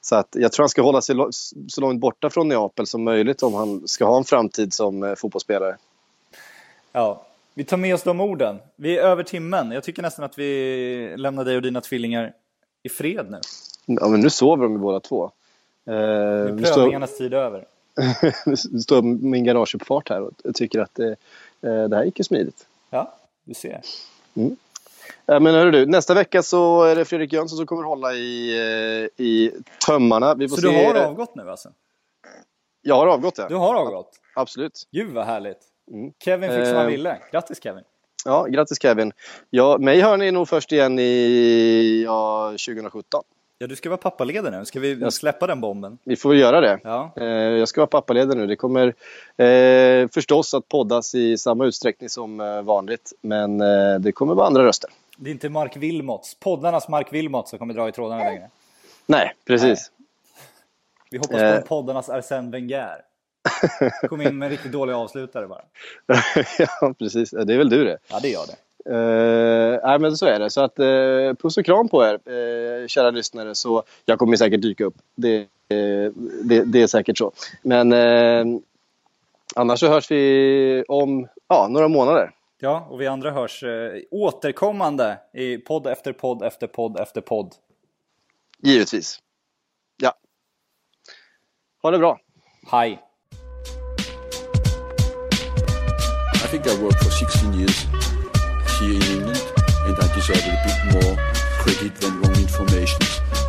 Så att jag tror han ska hålla sig så långt borta från Neapel som möjligt om han ska ha en framtid som eh, fotbollsspelare. Ja, vi tar med oss de orden. Vi är över timmen. Jag tycker nästan att vi lämnar dig och dina tvillingar i fred nu. Ja, men nu sover de ju båda två. Eh, Nu är står, prövningarnas tid över. <laughs> nu står min garageuppfart här och tycker att eh, eh, det här gick ju smidigt. Ja, du ser. Mm. Ja, men hörru du, nästa vecka så är det Fredrik Jönsson som kommer hålla i, eh, i tömmarna. Vi får Så se. du har avgått nu alltså? Jag har avgått, ja. Du har avgått? Absolut. Gud vad härligt. Mm. Kevin fick som han Eh. ville. Grattis Kevin. Ja, grattis Kevin. Ja, mig hör ni nog först igen i ja, 2017. Ja, du ska vara pappaledig nu. Ska vi släppa den bomben? Vi får väl göra det. Ja. Eh, jag ska vara pappaledig nu. Det kommer eh, förstås att poddas i samma utsträckning som eh, vanligt. Men eh, det kommer vara andra röster. Det är inte Mark Wilmots, poddarnas Mark Wilmots som kommer dra i trådarna längre. Nej, precis. Vi hoppas Eh. på poddarnas Arsène Wenger. <laughs> Kom in med en riktigt dålig avslutare bara. <laughs> ja, precis. Det är väl du det. Ja, det gör det. Uh, nej, men så är det. Så att, eh, puss och kram på er, eh, kära lyssnare. Så jag kommer säkert dyka upp. Det, eh, det, det är säkert så. Men eh, annars så hörs vi om ja, några månader. Ja, och vi andra hörs återkommande i podd efter podd efter podd efter podd. Givetvis. Ja. Ha det bra. Hej! I think I worked for 16 years here in England, and I deserve a bit more credit than wrong information.